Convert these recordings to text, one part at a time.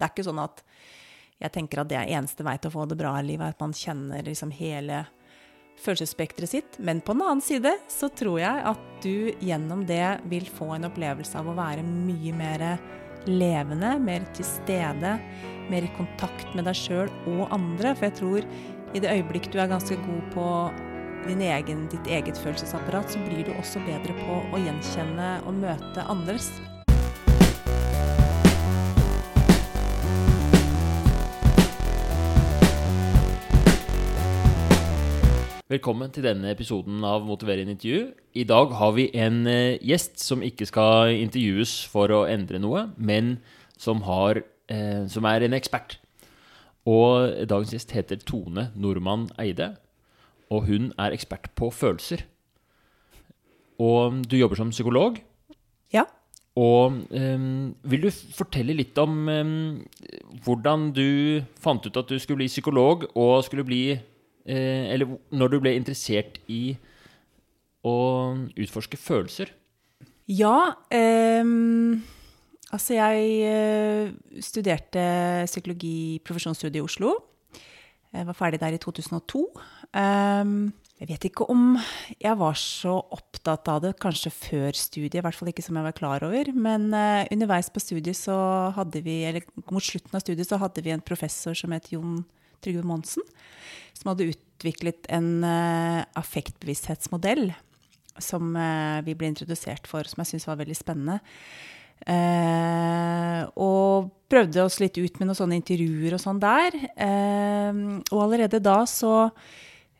Det er ikke sånn at jeg tenker at det er eneste vei til å få det bra i livet, at man kjenner liksom hele følelsesspekteret sitt. Men på den annen side så tror jeg at du gjennom det vil få en opplevelse av å være mye mer levende, mer til stede, mer i kontakt med deg sjøl og andre. For jeg tror i det øyeblikk du er ganske god på egen, ditt eget følelsesapparat, så blir du også bedre på å gjenkjenne og møte andres. Velkommen til denne episoden av Motiverende intervju. I dag har vi en eh, gjest som ikke skal intervjues for å endre noe, men som, har, eh, som er en ekspert. Og dagens gjest heter Tone Nordmann Eide, og hun er ekspert på følelser. Og du jobber som psykolog. Ja. Og um, vil du fortelle litt om um, hvordan du fant ut at du skulle bli psykolog, og skulle bli eh, Eller når du ble interessert i å utforske følelser? Ja. Um, altså, jeg uh, studerte psykologi profesjonsstudie i Oslo. Jeg var ferdig der i 2002. Um, jeg vet ikke om jeg var så opptatt av det kanskje før studiet, i hvert fall ikke som jeg var klar over. Men uh, underveis på studiet så hadde vi, eller mot slutten av studiet så hadde vi en professor som het Jon Trygve Monsen, som hadde utviklet en uh, affektbevissthetsmodell som uh, vi ble introdusert for, som jeg syntes var veldig spennende. Uh, og prøvde oss litt ut med noen sånne intervjuer og sånn der. og allerede da så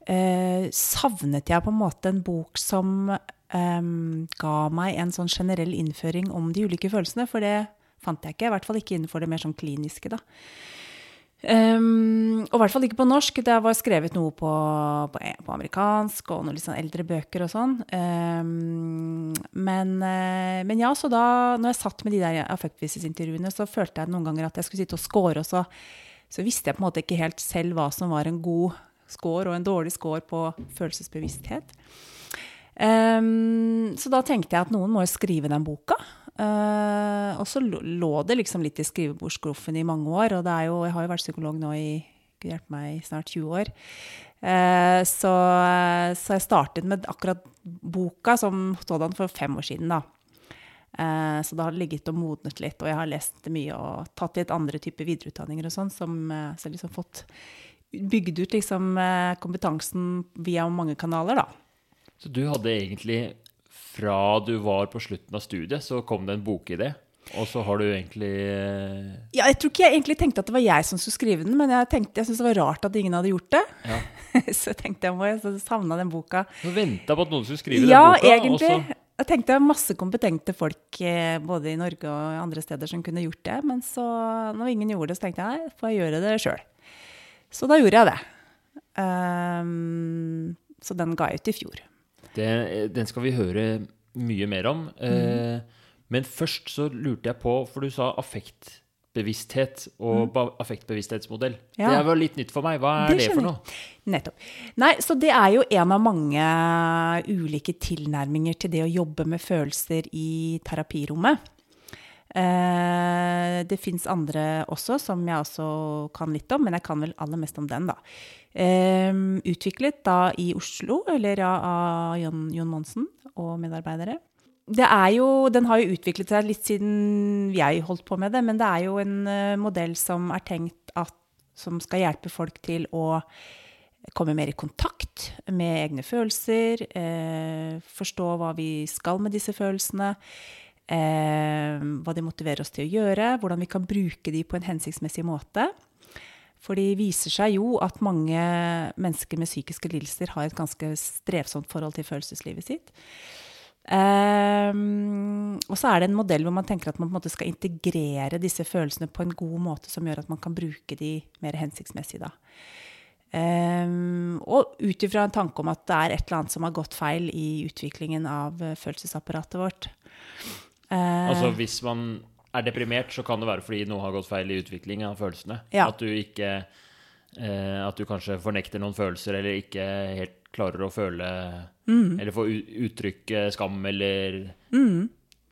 savnet jeg på en måte en bok som ga meg en sånn generell innføring om de ulike følelsene, for det fant jeg ikke. I hvert fall ikke innenfor det mer sånn kliniske, da. Um, og i hvert fall ikke på norsk. Det var skrevet noe på, på, på amerikansk og noen litt sånn eldre bøker og sånn. Um, men, uh, men, ja, så da når jeg satt med de der affektvisesintervjuene, så følte jeg noen ganger at jeg skulle sitte og score, og så, så, visste jeg på en måte ikke helt selv hva som var en god score og en dårlig score på følelsesbevissthet. Um, så da tenkte jeg at noen må jo skrive den boka. Uh, og så lå det liksom litt i skrivebordsskuffen i mange år. Og jo, jeg har jo vært psykolog nå i Gud hjelpe meg, snart 20 år. Uh, så, så, jeg startet med akkurat boka som sådan for fem år siden, da. Så det har ligget og modnet litt, og jeg har lest mye og tatt litt andre typer videreutdanninger og sånn, som så jeg liksom fått bygd ut liksom kompetansen via mange kanaler, da. Så du hadde egentlig fra du var på slutten av studiet, så kom det en bokidé? Og så har du egentlig eh, Ja, jeg tror ikke jeg egentlig tenkte at det var jeg som skulle skrive den, men jeg tenkte, jeg syntes det var rart at ingen hadde gjort det. Ja. så tenkte jeg må jeg savna den boka. Du venta på at noen skulle skrive ja, den boka? Ja, egentlig. Også... Jeg tenkte jeg masse kompetente folk eh, både i Norge og andre steder som kunne gjort det. Men så, når ingen gjorde det, så tenkte jeg nei, får jeg gjøre det sjøl. Så da gjorde jeg det. Um, så den ga jeg ut i fjor. Det, den skal vi høre mye mer om. Mm. men først så lurte jeg på, for du sa affektbevissthet og mm. affektbevissthetsmodell. Ja. Det var litt nytt for meg. Hva er det, det for noe? Nettopp. Nei, så det er jo en av mange ulike tilnærminger til det å jobbe med følelser i terapirommet. Eh, det fins andre også, som jeg også kan litt om, men jeg kan vel aller mest om den, da. Eh, utviklet da i Oslo, eller ja, av Jon, Jon Monsen og medarbeidere. Er jo, den har jo utviklet seg litt siden jeg holdt på med det, men det er jo en uh, modell som er tenkt at, som skal hjelpe folk til å komme mer i kontakt med egne følelser, eh, forstå hva vi skal med disse følelsene, hva de motiverer oss til å gjøre, hvordan vi kan bruke de på en hensiktsmessig måte. For det viser seg jo at mange mennesker med psykiske lidelser har et ganske strevsomt forhold til følelseslivet sitt. Um, og så er det en modell hvor man tenker at man på en måte skal integrere disse følelsene på en god måte som gjør at man kan bruke de mer hensiktsmessig. Da. Um, og ut ifra en tanke om at det er et eller annet som har gått feil i utviklingen av følelsesapparatet vårt. Uh, altså hvis man er deprimert, så kan det være fordi noe har gått feil i utvikling av følelsene. Ja. At du ikke eh, At du kanskje fornekter noen følelser, eller ikke helt klarer å føle mm. Eller få uttrykke skam eller mm.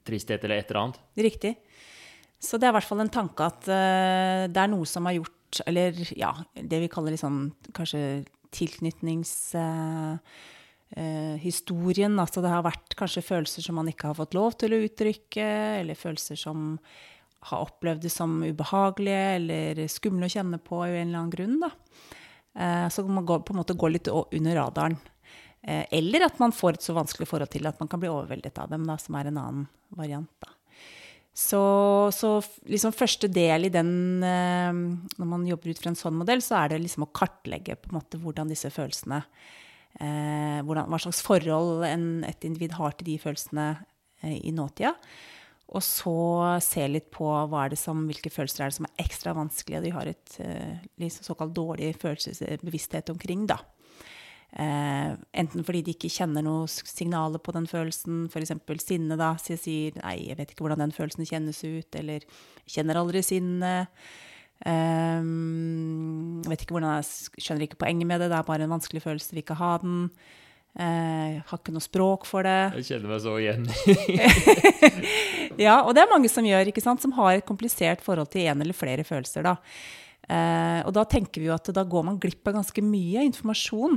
tristhet eller et eller annet. Riktig. Så det er i hvert fall en tanke at uh, det er noe som har gjort Eller ja, det vi kaller liksom kanskje tilknytningshistorien. altså det har vært kanskje følelser som man ikke har fått lov til å uttrykke, eller følelser som har opplevd det som ubehagelige eller skumle å kjenne på i en eller annen grunn. Da. Eh, så man går, på en måte går litt under radaren. Eh, eller at man får et så vanskelig forhold til at man kan bli overveldet av dem, da, som er en annen variant. Da. Så, så liksom første del i den eh, Når man jobber ut fra en sånn modell, så er det liksom å kartlegge på en måte hvordan disse følelsene eh, hvordan, Hva slags forhold en, et individ har til de følelsene eh, i nåtida. Og så se litt på som, hvilke følelser er det som er ekstra vanskelige, og de har et eh, såkalt dårlig følelsesbevissthet omkring. da. Eh, enten fordi de ikke kjenner noen signaler på den følelsen, f.eks. sinne, da, så jeg sier 'nei, jeg vet ikke hvordan den følelsen kjennes ut', eller 'kjenner aldri sinne'. Eh, jeg vet ikke hvordan jeg skjønner ikke poenget med det, det er bare en vanskelig følelse, vil ikke ha den. jeg har ikke noe språk for det. Jeg kjenner meg så igjen. ja, og det er mange som gjør, ikke sant, som har et komplisert forhold til en eller flere følelser. da. Eh, og da tenker vi jo at da går man glipp av ganske mye informasjon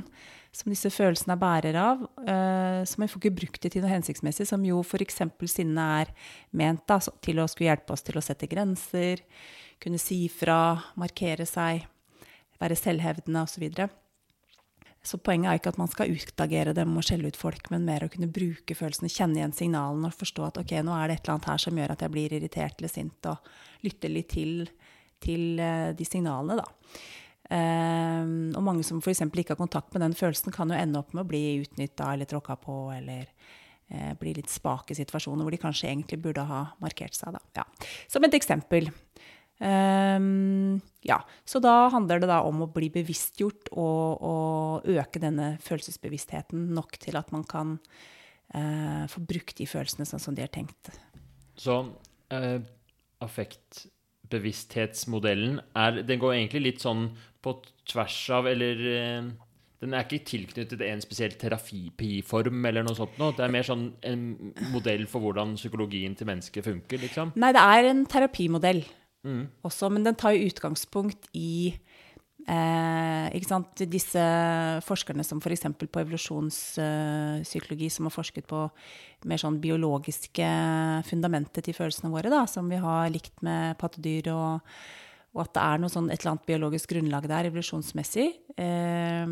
som disse følelsene er bærer av. Eh, så man får ikke brukt det til noe hensiktsmessig, som jo f.eks. sinne er ment da, til å skulle hjelpe oss til å sette grenser, kunne si fra, markere seg, være selvhevdende osv. Så, videre. så poenget er ikke at man skal utagere dem og skjelle ut folk, men mer å kunne bruke følelsene, kjenne igjen signalene og forstå at ok, nå er det et eller annet her som gjør at jeg blir irritert eller sint, og lytte litt til, til eh, de signalene, da. Um, og mange som f.eks. ikke har kontakt med den følelsen, kan jo ende opp med å bli utnytta eller tråkka på eller uh, bli litt spake situasjoner hvor de kanskje egentlig burde ha markert seg. Da. Ja. Som et eksempel. Um, ja, så da handler det da om å bli bevisstgjort og, og øke denne følelsesbevisstheten nok til at man kan uh, få brukt de følelsene sånn som de er tenkt. Så uh, affektbevissthetsmodellen er Den går egentlig litt sånn på tvers av Eller uh, den er ikke tilknyttet en spesiell terapiform eller noe sånt noe. Det er mer sånn en modell for hvordan psykologien til mennesket funker, liksom? Nei, det er en terapimodell mm. også, men den tar jo utgangspunkt i Eh, Disse forskerne som f.eks. på evolusjonspsykologi, som har forsket på mer sånn biologiske fundamentet til følelsene våre, da, som vi har likt med pattedyr, og, og at det er noe sånn, et eller annet biologisk grunnlag der, evolusjonsmessig. Eh,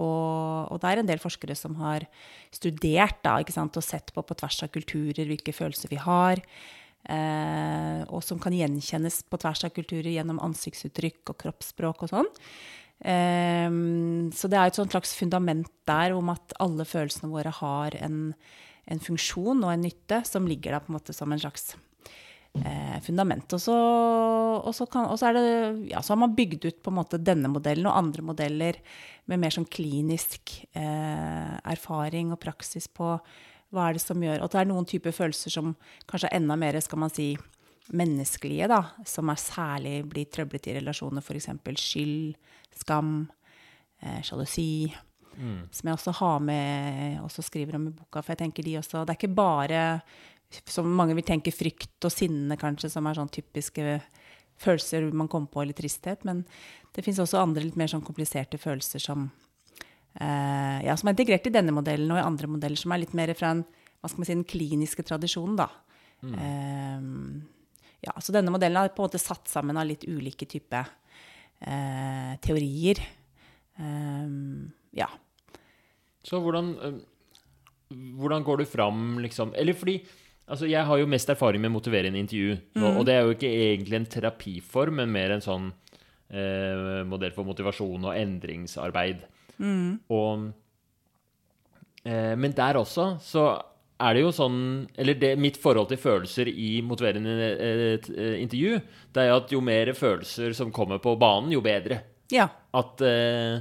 og, og, det er en del forskere som har studert da, og sett på på tvers av kulturer hvilke følelser vi har. Eh, og som kan gjenkjennes på tvers av kulturer gjennom ansiktsuttrykk og kroppsspråk og sånn. Eh, så det er et slags fundament der om at alle følelsene våre har en, en funksjon og en nytte som ligger der på en måte som en slags eh, fundament. Og så, og, så kan, og så, det, ja, så, har man bygd ut på en måte denne modellen og andre modeller med mer sånn klinisk eh, erfaring og praksis på hva er det som gjør At det er noen typer følelser som kanskje er enda mer, skal man si, menneskelige, da. Som er særlig blir trøblet i relasjoner. F.eks. skyld, skam, eh, sjalusi. Mm. Som jeg også har med, også skriver om i boka. For jeg tenker de også Det er ikke bare, som mange vil tenke, frykt og sinne, kanskje, som er sånn typiske følelser man kommer på, eller tristhet. Men det fins også andre litt mer sånn kompliserte følelser som eh, ja, som er integrert i denne modellen og i andre modeller som er litt mer fra en, si, den kliniske tradisjonen. da. Mm. Eh, ja, så denne modellen er på en måte satt sammen av litt ulike typer eh, teorier. Ja. Så hvordan, hvordan går du fram, liksom Eller fordi Altså, jeg har jo mest erfaring med motiverende intervju. Mm. Og, og, det er jo ikke egentlig en terapiform, men mer en sånn eh, modell for motivasjon og endringsarbeid. Mm. Og, eh, men der også så er det jo sånn Eller det, mitt forhold til følelser i motiverende eh, eh, intervju, det er jo at jo mer følelser som kommer på banen, jo bedre. Ja. At eh,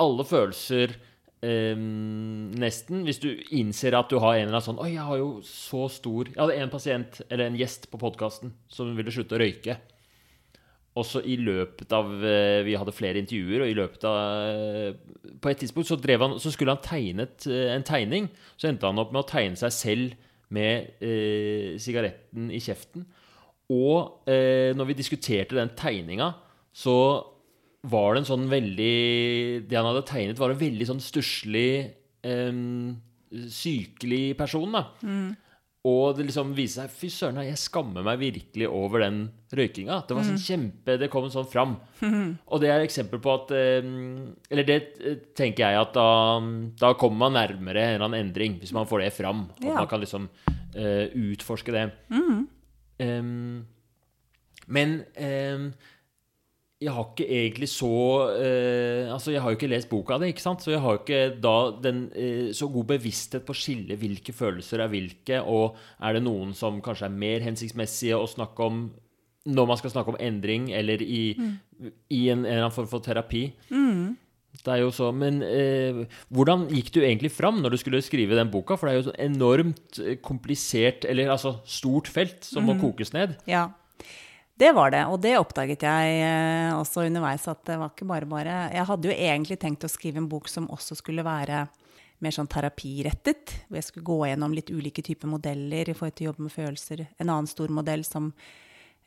alle følelser Um, nesten Hvis du innser at du har en eller annen sånn Oi, jeg har jo så stor Jeg hadde en pasient, eller en gjest på podkasten, som ville slutte å røyke. Også i løpet av eh, Vi hadde flere intervjuer, og i løpet av eh, På et tidspunkt så, han, så skulle han tegne eh, en tegning. Så endte han opp med å tegne seg selv med eh, sigaretten i kjeften. Og eh, når vi diskuterte den tegninga, så var det en sånn veldig Det han hadde tegnet, var en veldig sånn stusslig, eh, sykelig person, da. Og det liksom viste seg Fy søren, jeg skammer meg virkelig over den røykinga. Det var sånn kjempe Det kom sånn fram. Og det er et eksempel på at eh, Eller det eh, tenker jeg at da, da kommer man nærmere en eller annen endring, hvis man får det fram. At Ja. man kan liksom uh, utforske det. Em, men em, jeg har ikke egentlig så eh, Altså, jeg har jo ikke lest boka di, ikke sant? Så jeg har jo ikke da den eh, så god bevissthet på å skille hvilke følelser er hvilke, og er det noen som kanskje er mer hensiktsmessige å snakke om når man skal snakke om endring, eller i, i en, en eller annen form for terapi. Det er jo så, Men eh, hvordan gikk du egentlig fram når du skulle skrive den boka? For det er jo et enormt eh, komplisert, eller altså stort felt, som må kokes ned. Ja, det var det. Og det oppdaget jeg eh, også underveis, at det var ikke bare bare. Jeg hadde jo egentlig tenkt å skrive en bok som også skulle være mer sånn terapirettet. Hvor jeg skulle gå gjennom litt ulike typer modeller i forhold til å jobbe med følelser. En annen stor modell som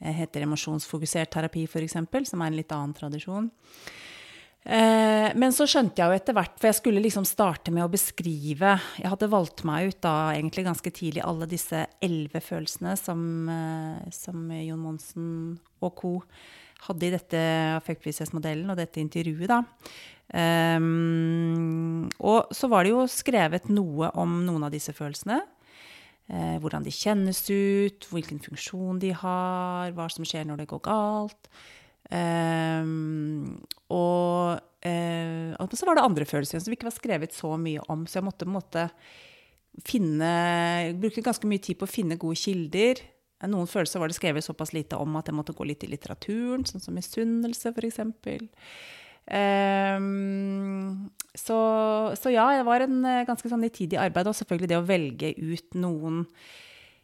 eh, heter emosjonsfokusert terapi, f.eks., som er en litt annen tradisjon. Eh, men så skjønte jeg jo etter hvert, for jeg skulle liksom starte med å beskrive Jeg hadde valgt meg ut da egentlig ganske tidlig alle disse elleve følelsene som, eh, som Jon Monsen og co. hadde i dette affektbevissthetsmodellen og dette intervjuet, da. Um, og så var det jo skrevet noe om noen av disse følelsene. Eh, hvordan de kjennes ut, hvilken funksjon de har, hva som skjer når det går galt. Um, og, eh, og så var det andre følelser som ikke var skrevet så mye om, så jeg måtte på en måte finne Brukte ganske mye tid på å finne gode kilder. Noen følelser var det skrevet såpass lite om at jeg måtte gå litt i litteraturen, sånn som misunnelse, f.eks. Um, så, så ja, det var en eh, ganske sånn nitidig arbeid, og selvfølgelig det å velge ut noen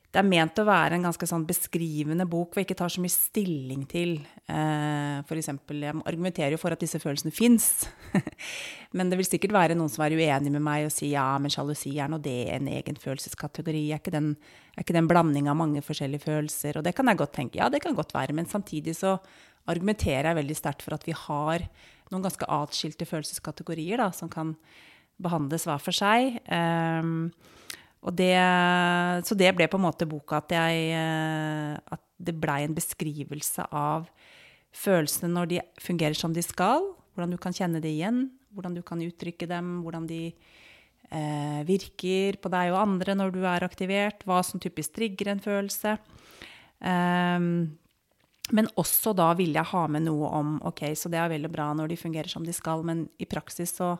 det er ment å være en ganske sånn beskrivende bok hvor jeg ikke tar så mye stilling til eh, eksempel, Jeg argumenterer jo for at disse følelsene fins. men det vil sikkert være noen som er uenig med meg og sier ja, men sjalusi er nå det en egen følelseskategori. Er ikke, den, er ikke den blanding av mange forskjellige følelser? Og det kan jeg godt tenke. Ja, det kan godt være. Men samtidig så argumenterer jeg veldig sterkt for at vi har noen ganske atskilte følelseskategorier da, som kan behandles hver for seg. Og det, så det ble på en måte boka at jeg At det blei en beskrivelse av følelsene når de fungerer som de skal. Hvordan du kan kjenne det igjen, hvordan du kan uttrykke dem, hvordan de eh, virker på deg og andre når du er aktivert, hva som typisk trigger en følelse. Um, men også da ville jeg ha med noe om ok, så det er veldig bra når de fungerer som de skal, men i praksis så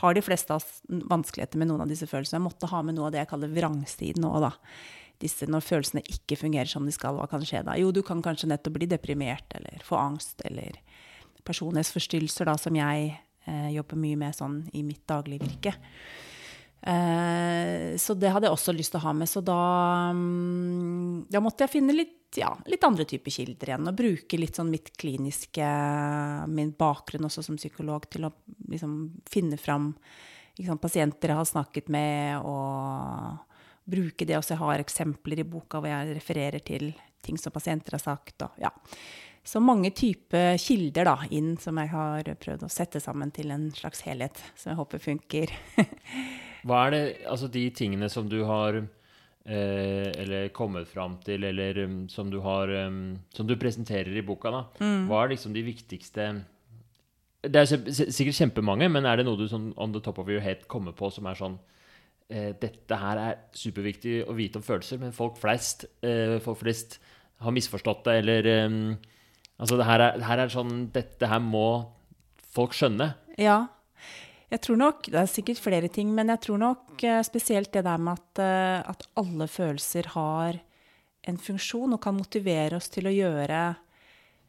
har de fleste av oss vanskeligheter med noen av disse følelsene. Jeg måtte ha med noe av det jeg kaller vrangsiden òg, da. Disse, når følelsene ikke fungerer som de skal, hva kan skje da? Jo, du kan kanskje nettopp bli deprimert eller få angst eller personlighetsforstyrrelser, da, som jeg eh, jobber mye med sånn i mitt daglige virke. Eh, så det hadde jeg også lyst til å ha med. Så da, um, da måtte jeg finne litt, ja, litt andre typer kilder igjen. Og bruke litt sånn mitt kliniske, min bakgrunn også som psykolog, til å liksom finne fram sant, pasienter jeg har snakket med, og bruke det. Også jeg har eksempler i boka hvor jeg refererer til ting som pasienter har sagt. Og, ja. Så mange typer kilder da, inn som jeg har prøvd å sette sammen til en slags helhet, som jeg håper funker. Hva er det, altså de tingene som du har eh, eller kommet fram til, eller um, som du har um, Som du presenterer i boka, da. Hva er liksom de viktigste Det er sikkert kjempemange, men er det noe du sånn on the top of your head kommer på som er sånn eh, Dette her er superviktig å vite om følelser, men folk flest, eh, folk flest har misforstått det, eller um, Altså, det her er, det her er sånn Dette her må folk skjønne. Ja. Jeg tror nok, Det er sikkert flere ting, men jeg tror nok eh, spesielt det der med at, eh, at alle følelser har en funksjon og kan motivere oss til å gjøre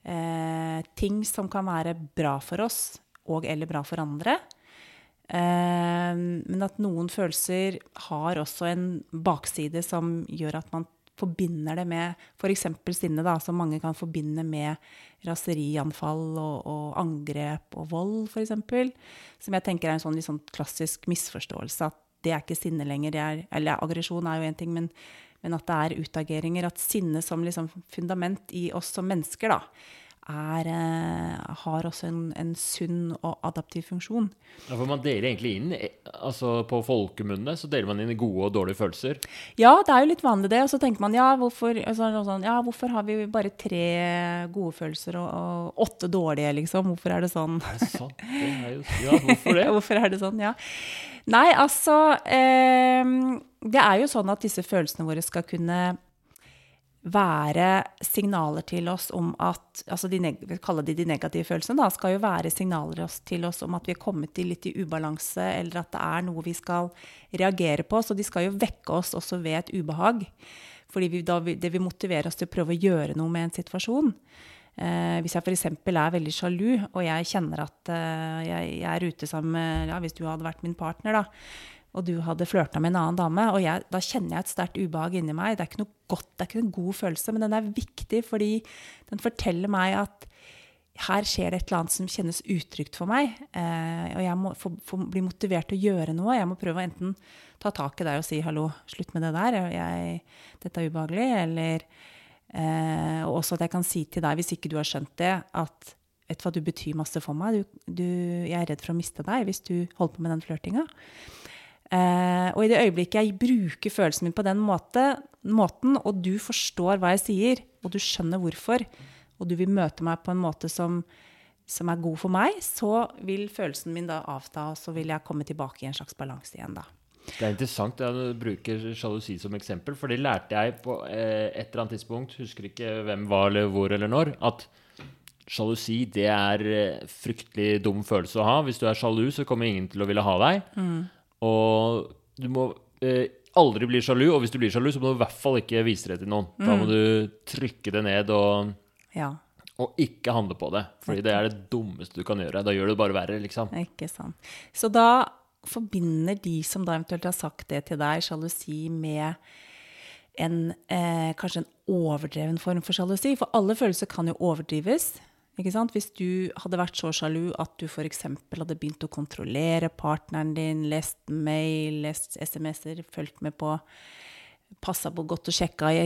eh, ting som kan være bra for oss og eller bra for andre. Eh, men at noen følelser har også en bakside som gjør at man forbinder det med f.eks. sinne, da, som mange kan forbinde med raserianfall og, og angrep og vold, f.eks. Som jeg tenker er en sånn, sånn klassisk misforståelse. At det er ikke sinne lenger. Er, eller aggresjon er jo én ting, men men at det er utageringer. At sinne som liksom fundament i oss som mennesker, da, er, eh, har også en, en, sunn og adaptiv funksjon. Ja, for Man deler egentlig inn eh, altså På folkemunne så deler man inn i gode og dårlige følelser. Ja, det er jo litt vanlig det. Og så tenker man ja, hvorfor, sånn, ja, hvorfor har vi bare tre gode følelser og, og, åtte dårlige, liksom? Hvorfor er det sånn? Er det? Det er jo, ja, hvorfor det? hvorfor er det sånn, ja. Nei, altså eh, Det er jo sånn at disse følelsene våre skal kunne være signaler til oss om at altså de, Vi kaller de de negative følelsene. da, Skal jo være signaler til oss om at vi er kommet litt i ubalanse, eller at det er noe vi skal reagere på. Så de skal jo vekke oss også ved et ubehag. Fordi vi, det vil motivere oss til å prøve å gjøre noe med en situasjon. Eh, hvis jeg f.eks. er veldig sjalu, og jeg kjenner at eh, jeg, jeg, er ute sammen med ja, Hvis du hadde vært min partner, da, og du hadde flørta med en annen dame, og jeg, da kjenner jeg et sterkt ubehag inni meg. Det er ikke noe godt, det er ikke en god følelse, men den er viktig fordi den forteller meg at her skjer det et eller annet som kjennes utrygt for meg. Eh, og jeg må få, få bli motivert til å gjøre noe. Jeg må prøve å enten ta tak i deg og si 'hallo, slutt med det der', jeg, 'dette er ubehagelig', eller eh, Og også at jeg kan si til deg, hvis ikke du har skjønt det, at vet du hva, du betyr masse for meg. Du, du, jeg er redd for å miste deg hvis du holder på med den flørtinga. Eh, og i det øyeblikket jeg bruker følelsen min på den måte, måten, og du forstår hva jeg sier, og du skjønner hvorfor, og du vil møte meg på en måte som, som er god for meg, så vil følelsen min da avta, og så vil jeg komme tilbake i en slags balanse igjen da. Det er interessant at du bruker sjalusi som eksempel, for det lærte jeg på eh, et eller annet tidspunkt, husker ikke hvem var eller hvor eller når, at sjalusi det er eh, fryktelig dum følelse å ha. Hvis du er sjalu, så kommer ingen til å ville ha deg. Mm. Og du må eh, aldri bli sjalu, og hvis du blir sjalu, så må du i hvert fall ikke vise det til noen. Mm. Da må du trykke det ned og, ja. og ikke handle på det. Fordi det er det dummeste du kan gjøre. Da gjør du det bare verre, liksom. Ikke sant. Så da forbinder de som da eventuelt har sagt det til deg, sjalusi med en, eh, kanskje en overdreven form for sjalusi. For alle følelser kan jo overdrives. Hvis du hadde vært så sjalu at du f.eks. hadde begynt å kontrollere partneren din, lest mail, lest SMS-er, fulgt med på Passa på godt og sjekka i,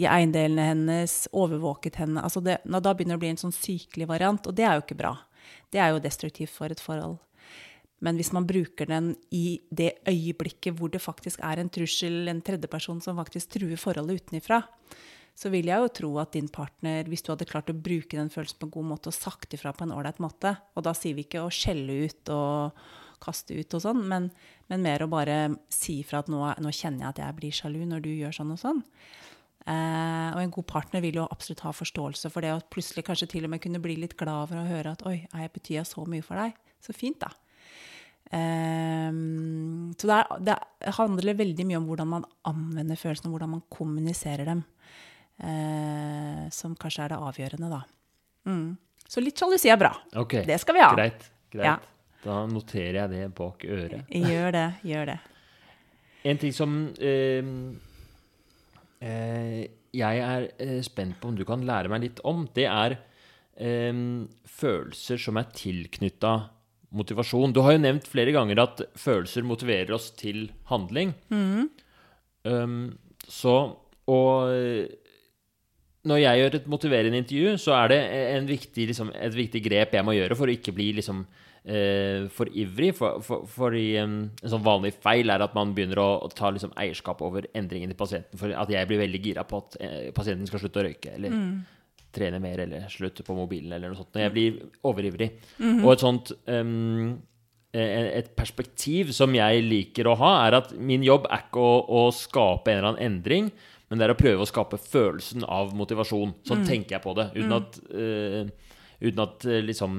i eiendelene hennes, overvåket henne altså det, Da begynner det å bli en sånn sykelig variant, og det er jo ikke bra. Det er jo destruktivt for et forhold. Men hvis man bruker den i det øyeblikket hvor det faktisk er en trussel, en tredjeperson som faktisk truer forholdet utenifra, så vil jeg jo tro at din partner, hvis du hadde klart å bruke den følelsen på en god måte og sagt ifra på en ålreit måte Og da sier vi ikke å skjelle ut og kaste ut og sånn, men, men mer å bare si ifra at nå, nå, kjenner jeg at jeg blir sjalu når du gjør sånn og sånn. Eh, og en god partner vil jo absolutt ha forståelse for det, og plutselig kanskje til og med kunne bli litt glad over å høre at 'oi, jeg betyr så mye for deg'. Så fint, da. Um, så det, er, det, handler veldig mye om hvordan man anvender følelsene, hvordan man kommuniserer dem eh, som kanskje er det avgjørende, da. Mm. Så litt sjalusi er bra. Okay. Det skal vi ha. Greit. greit. Ja. Da noterer jeg det bak øret. Gjør det. Gjør det. En ting som eh, eh, jeg er eh, spent på om du kan lære meg litt om, det er eh, følelser som er tilknytta motivasjon. Du har jo nevnt flere ganger at følelser motiverer oss til handling. Mm. Um, så Og når jeg gjør et motiverende intervju, så er det viktig, liksom, et viktig grep jeg må gjøre for å ikke bli liksom, eh, for ivrig. For, for, fordi um, en sånn vanlig feil er at man begynner å, å ta liksom, eierskap over endringen til pasienten. For at jeg blir veldig gira på at eh, pasienten skal slutte å røyke. Eller mm. trene mer, eller slutte på mobilen, eller noe sånt. Når jeg blir overivrig. Mm -hmm. Og et sånt um, et perspektiv som jeg liker å ha, er at min jobb er ikke å, å skape en eller annen endring, men det er å prøve å skape følelsen av motivasjon. Sånn mm. tenker jeg på det. Uten mm. at, uh, uten at uh, liksom,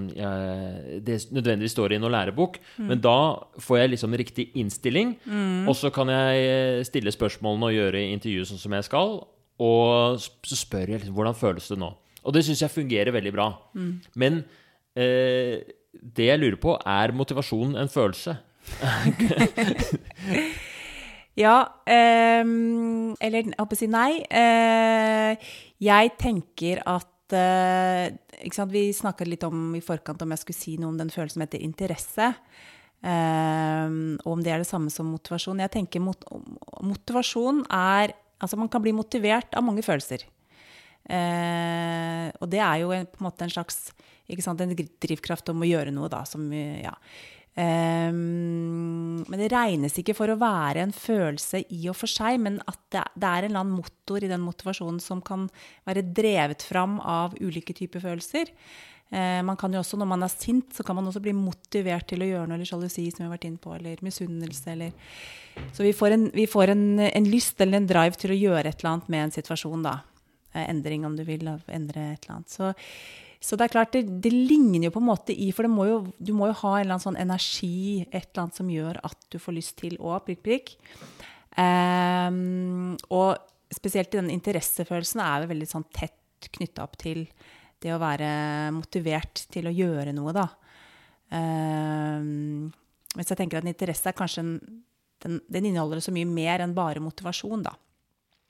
det nødvendigvis står i noen lærebok. Mm. Men da får jeg liksom riktig innstilling, mm. og så kan jeg stille spørsmålene og gjøre intervjuet sånn som jeg skal. Og så spør jeg liksom, hvordan føles det nå. Og det syns jeg fungerer veldig bra. Mm. Men det jeg lurer på, er motivasjon en følelse? Ja eh, Eller jeg håper å si nei. Eh, jeg tenker at uh, Vi snakka litt om i forkant om jeg skulle si noe om den følelsen som heter interesse. Um, og om det er det samme som motivasjon. Jeg tenker mot, motivasjon er Altså man kan bli motivert av mange følelser. Eh, og det er jo en, på en måte en slags ikke sant, en drivkraft om å gjøre noe, da. Som, ja. Eh, men det regnes ikke for å være en følelse i og for seg, men at det, det er en eller annen motor i den motivasjonen som kan være drevet fram av ulike typer følelser. Uh, man kan jo også, Når man er sint, så kan man også bli motivert til å gjøre noe, eller sjalusi, som vi har vært inne på, eller misunnelse. Eller. Så vi får, en, vi får en, en, lyst eller en drive til å gjøre et eller annet med en situasjon. da. Eh, endring, om du vil, endre et eller annet. Så, så det er klart, det, det, ligner jo på en måte i For må jo, du må jo ha en eller annen sånn energi, et eller annet som gjør at du får lyst til å prikk, prikk. Um, og spesielt i den interessefølelsen er vi veldig sånn tett knytta opp til det å være motivert til å gjøre noe, da. Um, hvis jeg tenker at en interesse er kanskje en, den, den inneholder så mye mer enn bare motivasjon, da.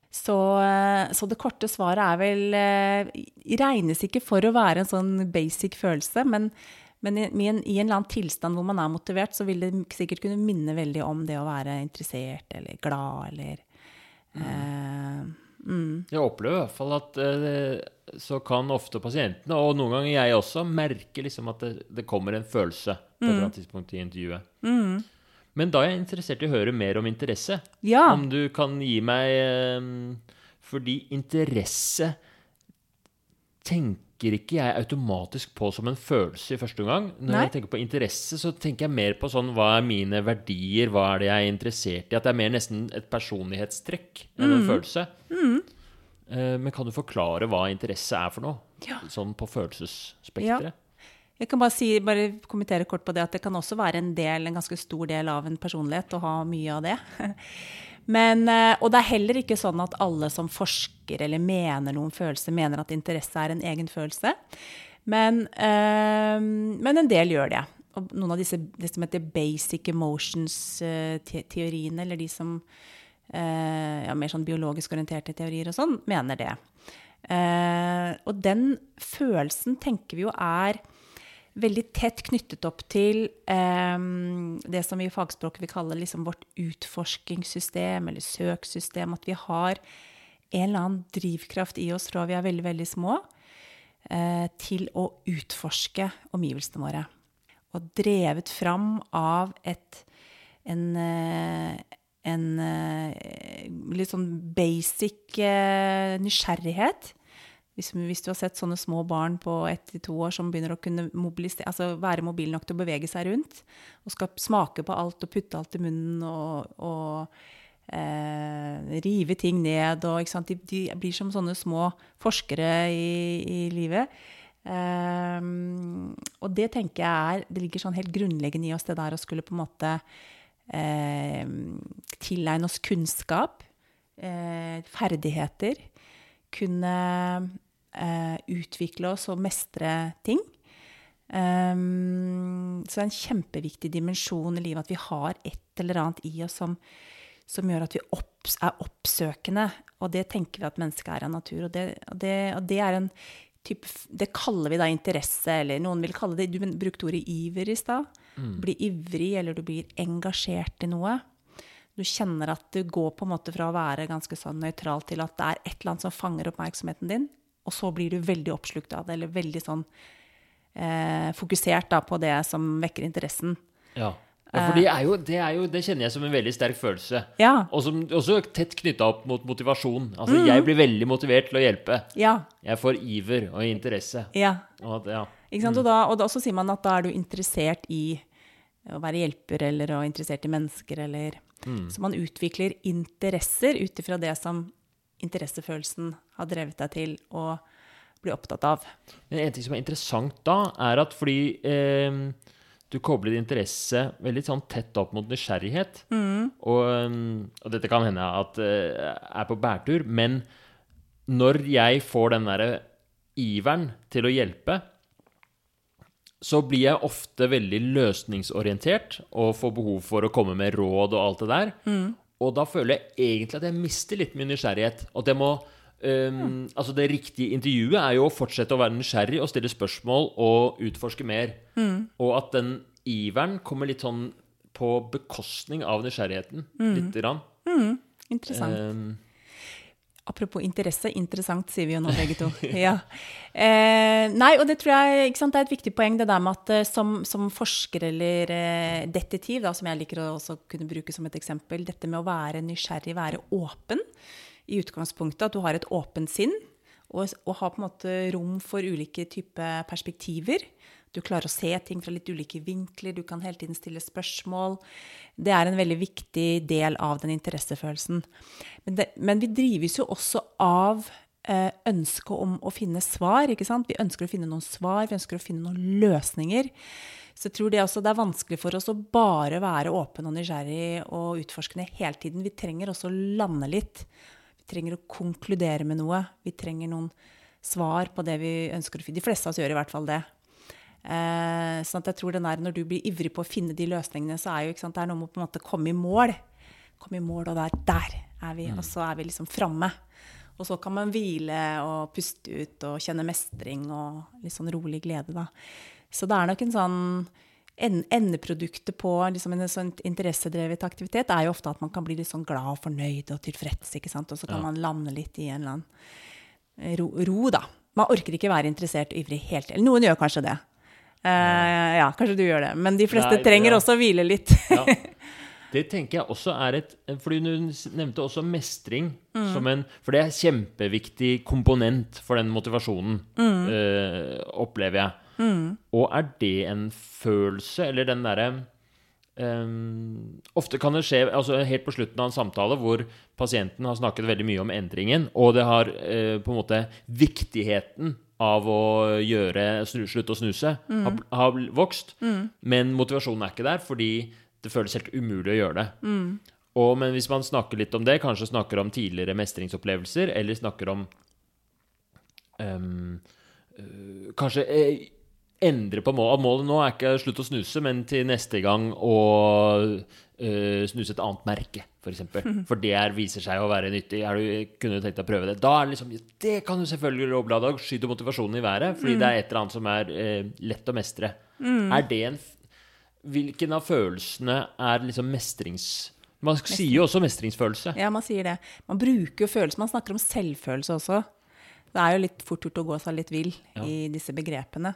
Så, eh, så, det korte svaret er vel eh, Regnes ikke for å være en sånn basic følelse, men, men i, en, i, en, eller annen tilstand hvor man er motivert, så vil det sikkert kunne minne veldig om det å være interessert eller glad eller mm. Eh, mm. Jeg opplever i hvert fall at eh, så kan ofte pasientene, og noen ganger jeg også, merke liksom at det, det kommer en følelse på et eller annet mm. tidspunkt i intervjuet. Mm. Men da er jeg interessert i å høre mer om interesse. Ja. Om du kan gi meg eh, Fordi interesse tenker ikke jeg automatisk på som en følelse i første omgang. Når Nei. jeg tenker på interesse, så tenker jeg mer på sånn hva er mine verdier, hva er det jeg er interessert i? At det er mer nesten et personlighetstrekk enn en mm. følelse. Mm. Eh, men kan du forklare hva interesse er for noe? Ja. Sånn på følelsesspekteret? Ja. Jeg kan bare, si, bare, kommentere kort på det at det kan også være en del, en ganske stor del av en personlighet å ha mye av det. Men, eh, og det er heller ikke sånn at alle som forsker eller mener noen følelse, mener at interesse er en egen følelse. Men, øh, men en del gjør det. Og noen av disse det som heter basic emotions-teoriene, eller de som øh, ja, mer sånn biologisk orienterte teorier og sånn, mener det. Uh, og den følelsen tenker vi jo er veldig tett knyttet opp til eh, det som vi i fagspråket vil kalle liksom vårt utforskingssystem eller søksystem. At vi har en eller annen drivkraft i oss fra vi er veldig, veldig små, eh, til å utforske omgivelsene våre. Og drevet fram av et, en, eh, en eh, litt sånn basic eh, nysgjerrighet hvis, hvis, du har sett sånne små barn på ett til to år som begynner å kunne altså være mobile nok til å bevege seg rundt, og skal smake på alt og putte alt i munnen og, og eh, rive ting ned og, de, de, blir som sånne små forskere i, i livet. Eh, og det tenker jeg er Det ligger sånn helt grunnleggende i oss, det der å skulle på en måte eh, tilegne oss kunnskap, eh, ferdigheter. Kunne utvikle oss og mestre ting. Um, så det er en kjempeviktig dimensjon i livet at vi har et eller annet i oss som, som gjør at vi opps, er oppsøkende. Og det tenker vi at mennesket er av natur. Og det, og det, og det er en type Det kaller vi da interesse, eller noen vil kalle det Du brukte ordet iver i stad. Mm. Bli ivrig, eller du blir engasjert i noe. Du kjenner at du går på en måte fra å være ganske sånn nøytral til at det er et eller annet som fanger oppmerksomheten din og så blir du veldig oppslukt av det, eller veldig sånn eh, fokusert da, på det som vekker interessen. Ja. ja for det, er jo, det, er jo, det, kjenner jeg som en veldig sterk følelse. Ja. Og som også tett knytta opp mot motivasjon. Altså, mm. Jeg blir veldig motivert til å hjelpe. Ja. Jeg får iver og interesse. Ja. Og, ja. Ikke sant? Mm. Og, da, og da, så sier man at da er du interessert i å være hjelper eller å interessert i mennesker eller mm. Så man utvikler interesser ut ifra det som interessefølelsen har drevet deg til å bli opptatt av. Men En ting som er interessant da, er at fordi eh, du kobler interesse veldig sånn tett opp mot nysgjerrighet, mm. og, eh, og, dette kan hende at eh, er på bærtur, men når jeg får den derre iveren til å hjelpe, så blir jeg ofte veldig løsningsorientert og får behov for å komme med råd og alt det der. Mm. Og da føler jeg egentlig at jeg mister litt min nysgjerrighet. At jeg må um, Altså, det riktige intervjuet er jo å fortsette å være nysgjerrig og stille spørsmål og utforske mer. Mm. Og at den iveren kommer litt sånn på bekostning av nysgjerrigheten. Mm. Lite grann. Mm. Interessant. Um, Apropos interesse, interessant sier vi jo nå begge to. Ja. Eh, nei, og det tror jeg sant, det er et viktig poeng, det der med at eh, som, som forsker eller eh, detektiv, da, som jeg liker å også kunne bruke som et eksempel, dette med å være nysgjerrig, være åpen i utgangspunktet, at du har et åpent sinn, og, og har på en måte rom for ulike typer perspektiver. Du klarer å se ting fra litt ulike vinkler, du kan hele tiden stille spørsmål. Det er en veldig viktig del av den interessefølelsen. Men, det, men vi drives jo også av eh, ønsket om å finne svar. ikke sant? Vi ønsker å finne noen svar, vi ønsker å finne noen løsninger. Så jeg tror det, også, det er vanskelig for oss å bare være åpen og nysgjerrig og utforskende hele tiden. Vi trenger også å lande litt. Vi trenger å konkludere med noe. Vi trenger noen svar på det vi ønsker å finne. De fleste av oss gjør i hvert fall det. Eh, sånn at jeg tror den der, Når du blir ivrig på å finne de løsningene, så er jo, sant, det er noe med å på en måte komme i mål. Komme i mål, og der, der er vi. Og så er vi liksom framme. Og så kan man hvile og puste ut og kjenne mestring og litt sånn rolig glede, da. Så det er nok en sånn Endeproduktet på liksom en sånn interessedrevet aktivitet er jo ofte at man kan bli litt sånn glad og fornøyd og tilfreds. ikke sant? Og så kan Ja. man lande litt i en eller annen ro, ro, da. Man orker ikke være interessert og ivrig helt. Eller noen gjør kanskje det. Eh, ja, kanskje du gjør det. Men de fleste Nei, trenger ja. også å hvile litt. Ja. Det tenker jeg også er et Fordi du nevnte også mestring som en For det er en kjempeviktig komponent for den motivasjonen, eh, opplever jeg. Og er det en følelse, eller den derre Um, ofte kan det skje altså helt på slutten av en samtale hvor pasienten har snakket veldig mye om endringen, og det har uh, på en måte viktigheten av å gjøre slutte å snuse har, har vokst, men motivasjonen er ikke der fordi det føles helt umulig å gjøre det. Og, men hvis man snakker litt om det, kanskje snakker om tidligere mestringsopplevelser, eller snakker om um, øh, Kanskje eh, endre på målet. Målet nå er ikke slutt å snuse, men til neste gang å øh, snuse et annet merke. For, eksempel. for det er, viser seg å være nyttig. Er du, kunne du tenkt deg å prøve det? Da er det liksom Det kan du selvfølgelig overlate. Da skyter motivasjonen i været, fordi det er et eller annet som er eh, lett å mestre. Er det en Hvilken av følelsene er liksom mestrings... Man sier jo også mestringsfølelse. Ja, man sier det. Man bruker jo følelse. Man snakker om selvfølelse også. Det er jo litt fort gjort å gå seg litt vill Ja. i disse begrepene.